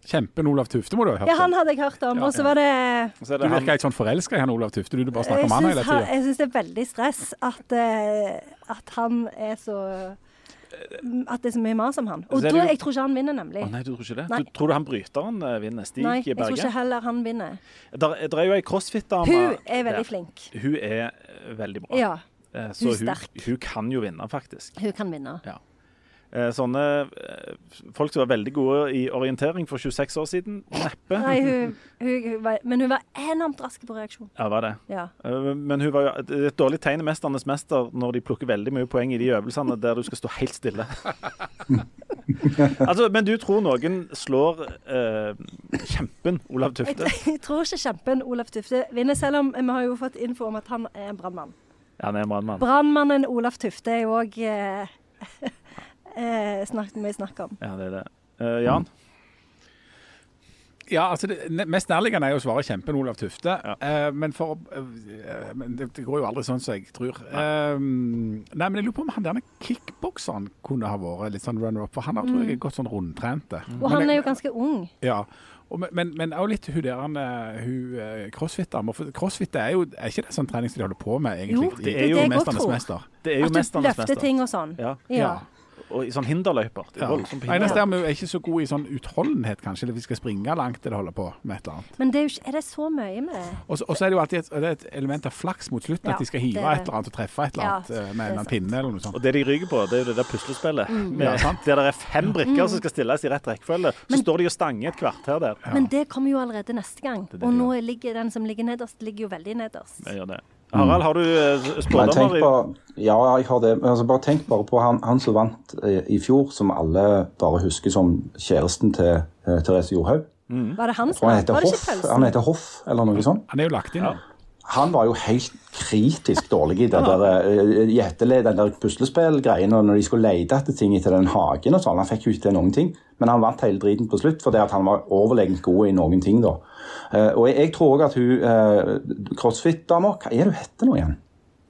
Kjempen Olav Tufte må du ha hørt om. Ja, han hadde jeg hørt om. Ja, Og så var det Så Du virker helt sånn forelska i han Olav Tufte. Du bare snakker om han hele tida. jeg syns det er veldig stress at, eh, at han er så At det er så mye mas om han. Og da, jeg tror ikke han vinner, nemlig. Å nei, du tror ikke det? Nei. Du, tror du han bryteren eh, vinner? Stig Nei, jeg tror ikke heller han vinner. Der, der er jo ei crossfit-dame. Hun er veldig Ja. flink. Hun er eh, veldig bra. Ja, Eh, Så hun hun, hun kan jo vinne, faktisk. hun kan vinne. Eh, Sånne eh, folk som var veldig gode i orientering for 26 år siden, neppe. Nei, hun, hun, hun var, men hun var enormt rask på reaksjon. Ja, var det. Ja. Eh, Men hun var jo, et dårlig tegn i 'Mesternes mester' når de plukker veldig mye poeng i de øvelsene der du skal stå helt stille. altså, men du tror noen slår eh, kjempen Olav Jeg, Tufte? jeg tror ikke kjempen Olav Tufte vinner, selv om vi har jo fått info om at han er en brannmann. Ja, han er en brannmann. Brannmannen Olav Tufte er jo òg eh, snakk, mye snakk om. Ja, det er det. Uh, Jan? Ja, altså det Mest nærliggende er jo å svare kjempen Olav Tufte. Ja. Uh, men for uh, men det, det går jo aldri sånn som jeg tror. Uh, nei, men jeg lurer på om han der med kickbokseren kunne ha vært litt sånn runner-up. For han har tror jeg er godt sånn rundtrente. Og han er jo ganske ung. Ja. Og, men- men, men også litt hun der hun crossfit-dama. For crossfit er jo er ikke det sånn trening som de holder på med, egentlig? Jo, det er jo- det jeg Mesternes mester. Det er jo At du løfter ting og sånn. Ja. Ja. Og i sånn hinderløyper. Er Ja. Det eneste er vi er ikke så gode i sånn utholdenhet, kanskje. Eller vi skal springe langt eller holde på med et eller annet. Men det er jo ikke Er det så mye med Og så og så er det jo alltid et, det er et element av flaks mot slutten, Ja, at de skal hive det... et eller annet og treffe et eller annet ja, med er en pinne eller noe sånt. Og det de ryker på, det er jo det der puslespillet. Med, Ja. Der det er fem brikker som skal stilles i rett rekkefølge. Så Men- står de og stanger et kvarter der. Men det kommer jo allerede neste gang. Det det Og nå ligger den som ligger nederst, ligger jo veldig nederst. Jeg gjør det. Harald, har du eh, spådommer? ja, jeg har det. Men altså, bare tenk bare på han, han som vant eh, i fjor, som alle bare husker som kjæresten til eh, Therese Johaug. Var det han som han heter Hoff, han heter Hoff eller noe sånt. Han er jo lagt inn nå. Han var jo helt kritisk dårlig i det der uh, den der puslespillgreiene. og Når de skulle lete etter ting etter den hagen og sånn. Han fikk jo ikke til noen ting. Men han vant hele driten på slutt fordi at han var overlegent god i noen ting, da. Eh, og jeg, tror òg at hun uh, crossfit-dama Hva er det hun heter nå igjen?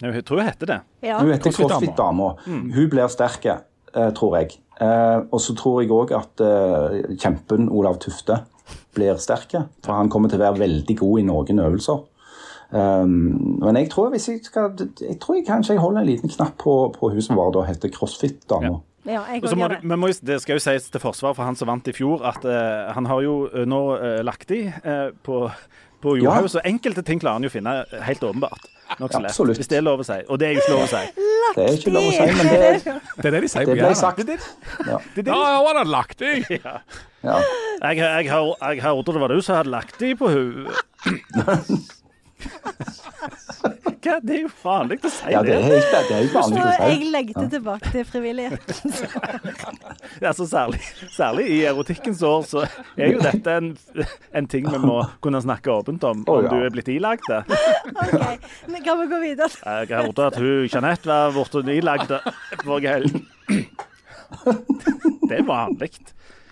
Jeg tror jeg heter det. Ja. Hun heter Crossfit-dama. CrossFit-dama. Hun blir sterk, eh, tror jeg. Eh, og så tror jeg òg at eh, kjempen Olav Tufte blir sterk. For han kommer til å være veldig god i noen øvelser. Um, men jeg tror, hvis jeg, skal, jeg tror jeg kanskje jeg holder en liten knapp på, på hun som var da heter CrossFit-dama. Ja, jeg så òg må det. må, det skal jo sies til forsvar for han som vant i fjor, at uh, han har jo eh, nå uh, lagt i uh, på, på Johaug, Ja. så enkelte ting klarer han jo å finne helt åpenbart. Absolutt. Hvis det er lov å si. Og det er jo ikke lov å si. Det er ikke lov å si, men det, Det er det de sier det på ble Jæren. sagt. Det, det, Ja. det, det. Ja, ja, var det lagt i? Ja. Jeg, jeg, har- jeg hørte det var du som hadde lagt i på henne. Hva? Det er jo vanlig å si ja, det er det. helt det er helt vanlig Så å si. jeg legger tilbake til frivilligheten. Ja, særlig, særlig i erotikkens år så er jo dette en, en ting vi må kunne snakke åpent om, om om ja. du er blitt ilagt det. OK, men kan vi gå videre? Jeg hørte at hun Jeanette var blitt ilagt det forrige helg. Det er vanlig.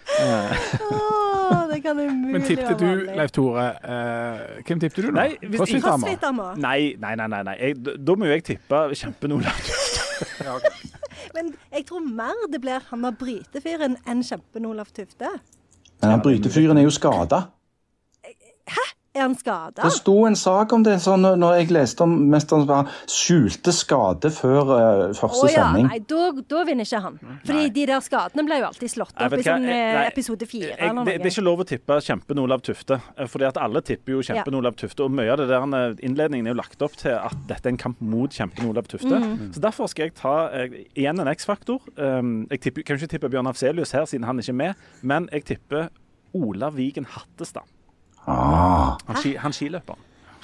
Åh, det kan umulig Men tippte du. Leif Tore uh, Hvem tippte du nå? Nei, Crossfit-dama? Nei, nei, nei. nei, nei. Jeg, da må jo jeg tippe kjempe-Olav. Men jeg tror mer det blir han der brytefyren enn kjempen Olaf Tufte. Men han brytefyren er jo skada. Er han skada? Det sto en sak om det sånn, når jeg leste om mesteren som var skjulte skade før uh, første Å ja, sending. nei, da, da vinner ikke han. Fordi de der skadene ble jo alltid slått opp i sånn jeg- eh, nei, episode fire Jeg, eller det, det er ikke lov å tippe Kjempen-Olav Tufte, eh, fordi at alle tipper jo Kjempen-Olav Tufte. Og mye av det der innledningen er jo lagt opp til at dette er en kamp mot Kjempen-Olav Tufte. Mm. Så derfor skal jeg ta eh, igjen en X-faktor. Um, jeg tipper, kan ikke tippe Bjørn Afselius her, siden han ikke er med, men jeg tipper Olav Vigen Hattestad. Ah, Han, ski, han skiløper.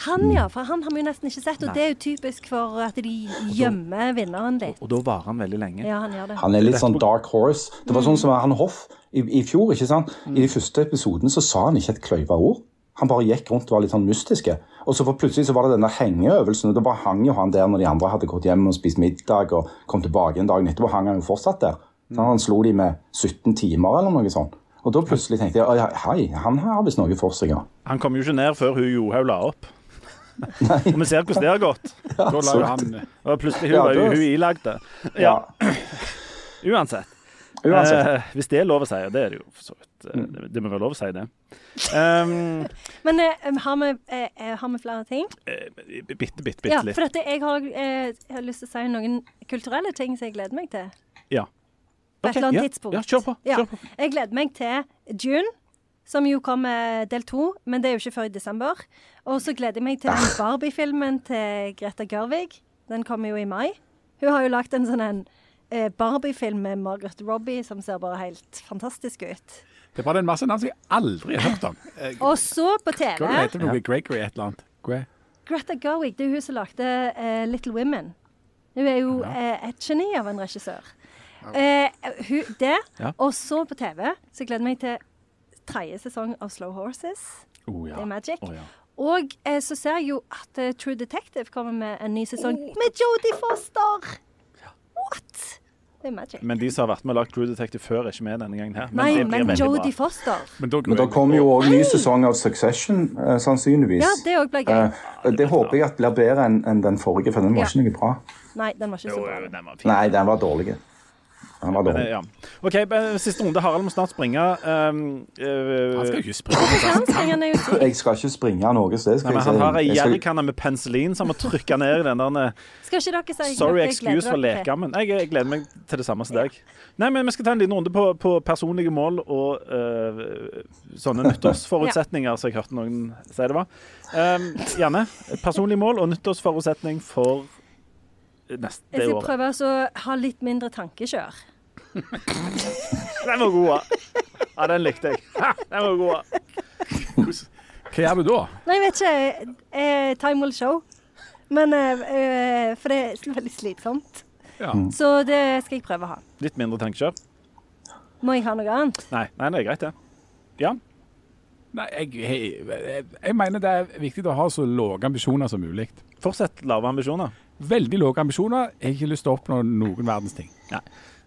Han, ja. For han har vi jo nesten ikke sett. Og det er jo typisk for at de gjemmer vinneren litt. Og da varer han veldig lenge. Ja, han gjør det. han er litt sånn dark horse. Det var sånn som han Hoff i, i fjor. ikke sant? I de første episodene så sa han ikke et kløyva ord. Han bare gikk rundt og var litt sånn mystiske. Og så for plutselig så var det den der hengeøvelsen, og da bare hang jo han der når de andre hadde gått hjem og spist middag og kom tilbake en dag etterpå, hang han jo fortsatt der. Så han slo de med 17 timer eller noe sånt. Og da plutselig tenkte jeg hei, han har visst noe for seg, ja. Han kom jo ikke ned før hun Johaug la opp. Og vi ser hvordan det har gått. Da la jo han Og plutselig hun Ja, var jo det- hun ilagde. Ja, uansett. Uansett. Eh, hvis det er lov å si, og det er det jo for så vidt. eh, det, det må være lov å si det. Um, Men eh, har, vi, eh, eh, har vi flere ting? eh, bitte, bitte, bitte Ja, litt. for dette, jeg har, eh, jeg har lyst til å si noen kulturelle ting som jeg gleder meg til. Ja. På Ok, et eller annet ja, tidspunkt. ja, kjør på, Ja. kjør på. Jeg gleder meg til June, som jo kommer del to, men det er jo ikke før i desember. Og så gleder jeg meg til den Barbie-filmen til Greta Gørvig. Den kommer jo i mai. Hun har jo lagt en sånn en eh, Barbie-film med Margaret Robbie som ser bare helt fantastisk ut. Det er bare en masse navn som jeg aldri har hørt om. Eh, Og så på TV Hva heter det? Noe Gregory et eller annet? Gre- Greta Gerwig, det er hun som lagde uh, Little Women. Hun er jo eh, et geni av en regissør. Eh, hun, det, Ja. og så på TV, så gleder jeg meg til tredje sesong av Slow Horses. Oh, ja. Det er Magic. Oh, ja. Og eh, så ser jeg jo at uh, True Detective kommer med en ny sesong med Jodie Foster! What? Det er Magic. Men de som har vært med og lagd True Detective før, er ikke med denne gangen her. Men Nei, men. Jodie Foster. Men da Men det kommer jo òg ny sesong av Succession, uh, sannsynligvis. Ja, det òg blir gøy. Uh, det håper jeg at blir bedre enn en den forrige, for den var Ja. ikke noe bra. Nei, den var ikke så bra. jo, den var fin. Nei, den var dårlig. Den hadde hånd. eh, ja. OK, siste runde. Harald må snart springe. Um, uh, Han skal jo ikke springe. Han springer ned ut. Jeg skal ikke springe noe sted. Nei, Skal men jeg han har ei jerrykanne med penicillin som må trykke ned i den der eh, Skal ikke dere si Sorry excuse for leka dere. Jeg, jeg gleder meg til det samme som deg. Nei, men Vi skal ta en liten runde på, på personlige mål og uh, sånne nyttårsforutsetninger, som jeg hørte noen si det var. Um, Janne, personlig mål og nyttårsforutsetning for neste Jeg skal år. prøve å ha litt mindre tankekjør. Den var god. Ja, den likte jeg. Ha, Den var god. Hva gjør du da? Nei, jeg vet ikke. Eh, time will show. Men eh, eh, For det er veldig slitsomt. Ja. Så det skal jeg prøve å ha. Litt mindre tankekjør? Må jeg ha noe annet? Nei, nei, det er greit, det. Ja. Nei, jeg, jeg, jeg mener det er viktig å ha så lave ambisjoner som mulig. Fortsett lave ambisjoner. Veldig lave ambisjoner. Jeg har ikke lyst til å oppnå noen verdens ting.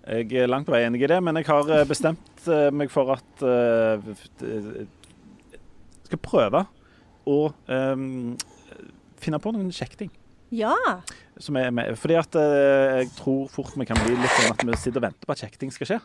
Jeg er langt på vei enig i det, men jeg har eh, bestemt eh, meg for at eh, Jeg skal prøve å um, finne på noen kjekke ting. Ja. Som er med, fordi at eh, jeg tror fort vi kan bli litt sånn at vi sitter og venter på at kjekke ting skal skje.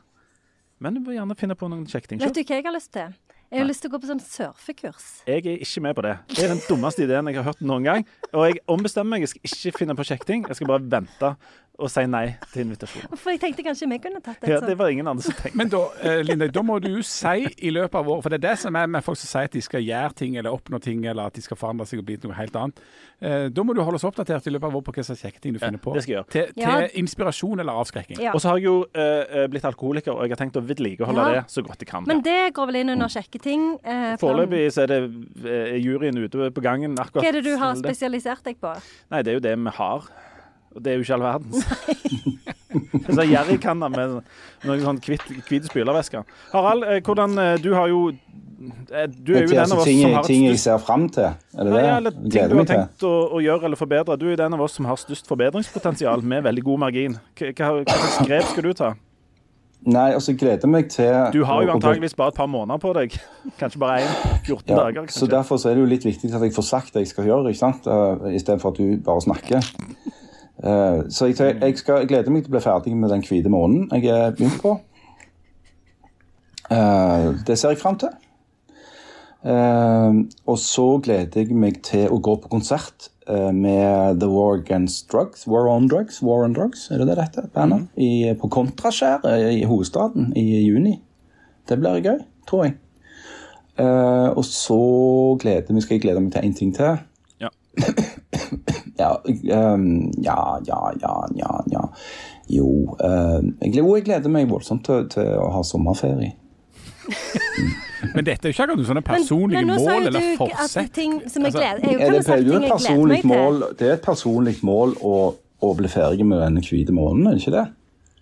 Men du må gjerne finne på noen kjekke ting Vet du hva jeg har lyst til? Jeg har Nei. lyst til å gå på sånn surfekurs. Jeg er ikke med på det. Det er den dummeste ideen jeg har hørt noen gang. Og jeg ombestemmer meg. Jeg skal ikke finne på kjekke ting. Jeg skal bare vente og si nei til invitasjonen. For jeg tenkte kanskje vi kunne tatt det. Ja, det var ingen andre som tenkte. Men da, eh, Linda, da må du jo si i løpet av året For det er det som er med folk som sier at de skal gjøre ting eller oppnå ting, eller at de skal forandre seg og bli noe helt annet. Eh, da må du holde oss oppdatert i løpet av året på hva slags kjekke ting du finner på. Ja, det skal jeg gjøre. Til, til Ja. inspirasjon eller avskrekking. Ja. Og så har jeg jo eh, blitt alkoholiker, og jeg har tenkt å vedlikeholde Ja. det så godt jeg kan. Men det går vel inn under kjekke ting. Eh. Foreløpig så er det eh, juryen ute på gangen akkurat. Hva er det du har spesialisert deg på? Nei, det er jo det vi har. Og det er jo ikke all verdens. En sånn jerrykanne med noen sånn hvit spylervæske. Harald, eh, hvordan eh, Du har jo eh, Du er jo den altså, av oss ting, som har ting jeg ser fram til. Er det Nei, det? ja, eller ting du har tenkt å, å gjøre eller forbedre. Du er den av oss som har størst forbedringspotensial med veldig god margin. Hva, slags grep skal du ta? Nei, altså, gleder meg til Du har jo antageligvis bare et par måneder på deg. Kanskje bare én. 14 ja, dager, Så derfor så er det jo litt viktig at jeg får sagt det jeg skal gjøre, ikke sant? Uh, istedenfor at du bare snakker. Eh, så jeg, jeg, skal, jeg gleder meg til å bli ferdig med den hvite månen jeg er begynt på. Uh, det ser jeg fram til. Uh, og så gleder jeg meg til å gå på konsert med The War Against Drugs. War on Drugs, War on Drugs, er det det dette bandet? I, på Kontraskjær eh, i hovedstaden i juni. Det blir gøy, tror jeg. Og så gleder skal jeg glede meg til én ting til. Ja. ja, ehm, ja, ja, ja, ja, ja. Jo, eh, jeg, jeg gleder meg voldsomt til, til å ha sommerferie. Men dette er jo ikke akkurat sånne personlige men mål eller forsett. Altså, Er det, er jo et personlig mål, det er et personlig mål å, å bli ferdig med denne hvite måneden, er det ikke det?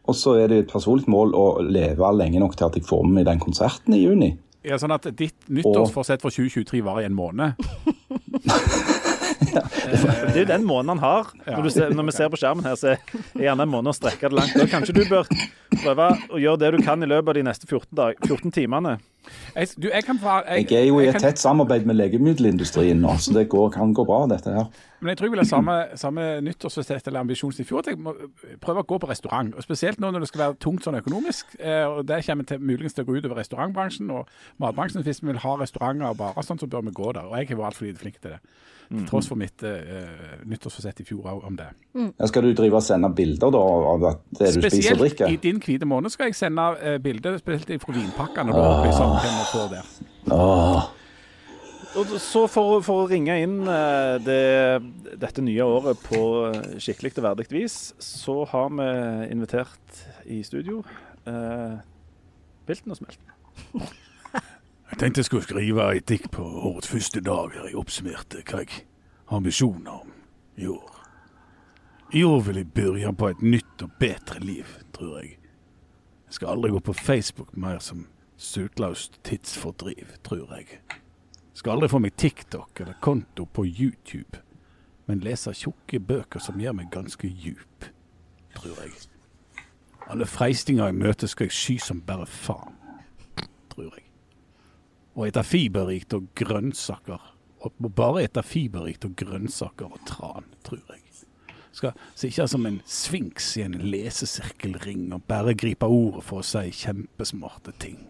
Og så er det et personlig mål å leve lenge nok til at jeg får med meg den konserten i juni. Ja, sånn at ditt nyttårsforsett for 2023 varer i en måned. Det er jo den måneden han har. Når, du ser, når vi ser på skjermen her, så er gjerne en måned å strekke det langt. Da kanskje du bør prøve å gjøre det du kan i løpet av de neste 14, dag, 14 timene. Jeg, du, jeg kan jeg, Jeg er jo i et tett samarbeid med legemiddelindustrien nå, så det går, kan gå bra, dette her. Men jeg tror jeg vil ha samme, samme nyttårsfestett eller ambisjon som i fjor. At jeg må prøve å gå på restaurant. Og Spesielt nå når det skal være tungt sånn økonomisk. Eh, og Det kommer til, muligens til å gå utover restaurantbransjen og matbransjen. Hvis vi vil ha restauranter og barer, sånn, så bør vi gå der. Og jeg har vært altfor lite flink til det. Til tross for mitt uh, nyttårsforsett i fjor òg om det. Ja, Skal du drive og sende bilder da, av det du spiser og Spesielt i din hvite måned skal jeg sende uh, bilder spesielt fra vinpakkene. Og da opplyser om hva vi får der. Så for, for å ringe inn eh, det, dette nye året på skikkelig og verdig vis, så har vi invitert i studio uh, Bilten og Smelten. Jeg tenkte jeg skulle skrive et dikt på årets første dag der jeg oppsummerte hva jeg har ambisjoner om i år. I år vil jeg begynne på et nytt og bedre liv, tror jeg. Jeg skal aldri gå på Facebook mer som søtlaust tidsfordriv, tror jeg. Jeg skal aldri få meg TikTok eller konto på YouTube, men lese tjukke bøker som gjør meg ganske djup, tror jeg. Alle freistinger jeg møter skal jeg sky som bare faen, og ete fiberrikt og grønnsaker. Og bare ete fiberrikt og grønnsaker og tran, tror jeg. Skal sitte som en sfinks i en lesesirkelring og bare gripe ordet for å si kjempesmarte ting,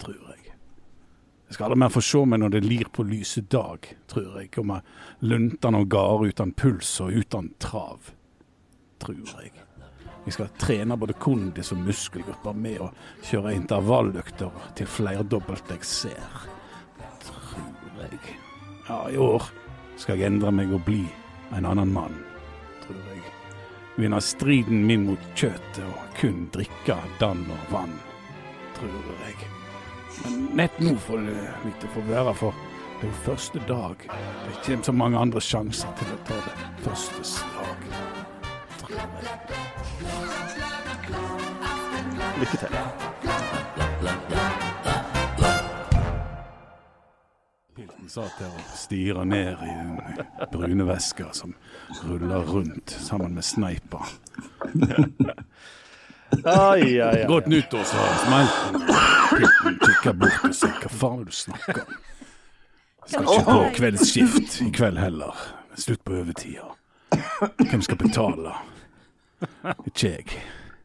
tror jeg. Jeg skal aldri mer få se meg når det lir på lyse dag, tror jeg. Om jeg lunter og gar uten puls og uten trav, tror jeg. Jeg skal trene både kondis og muskelgrupper med å kjøre intervalløkter til flerdobbelt jeg ser. Tror jeg. Ja, i år skal jeg endre meg og bli en annen mann, tror jeg. Vinne striden min mot kjøttet og kun drikke dann og vann, tror jeg. Men nett nå får det litt å få være, for det er jo første dag. Det kommer så mange andre sjanser til å ta det første slag, tror jeg. Lykke til. Pilten satt der og stirra ned i den brune veska som ruller rundt sammen med sneipa. Ai, ai, ai. Godt nyttår, sa Smelten. Pilten kikker bort og sier hva faen er det du snakker om? Skal ikke på kveldsskift i kveld heller. Slutt på overtida. Hvem skal betale? Ikke jeg.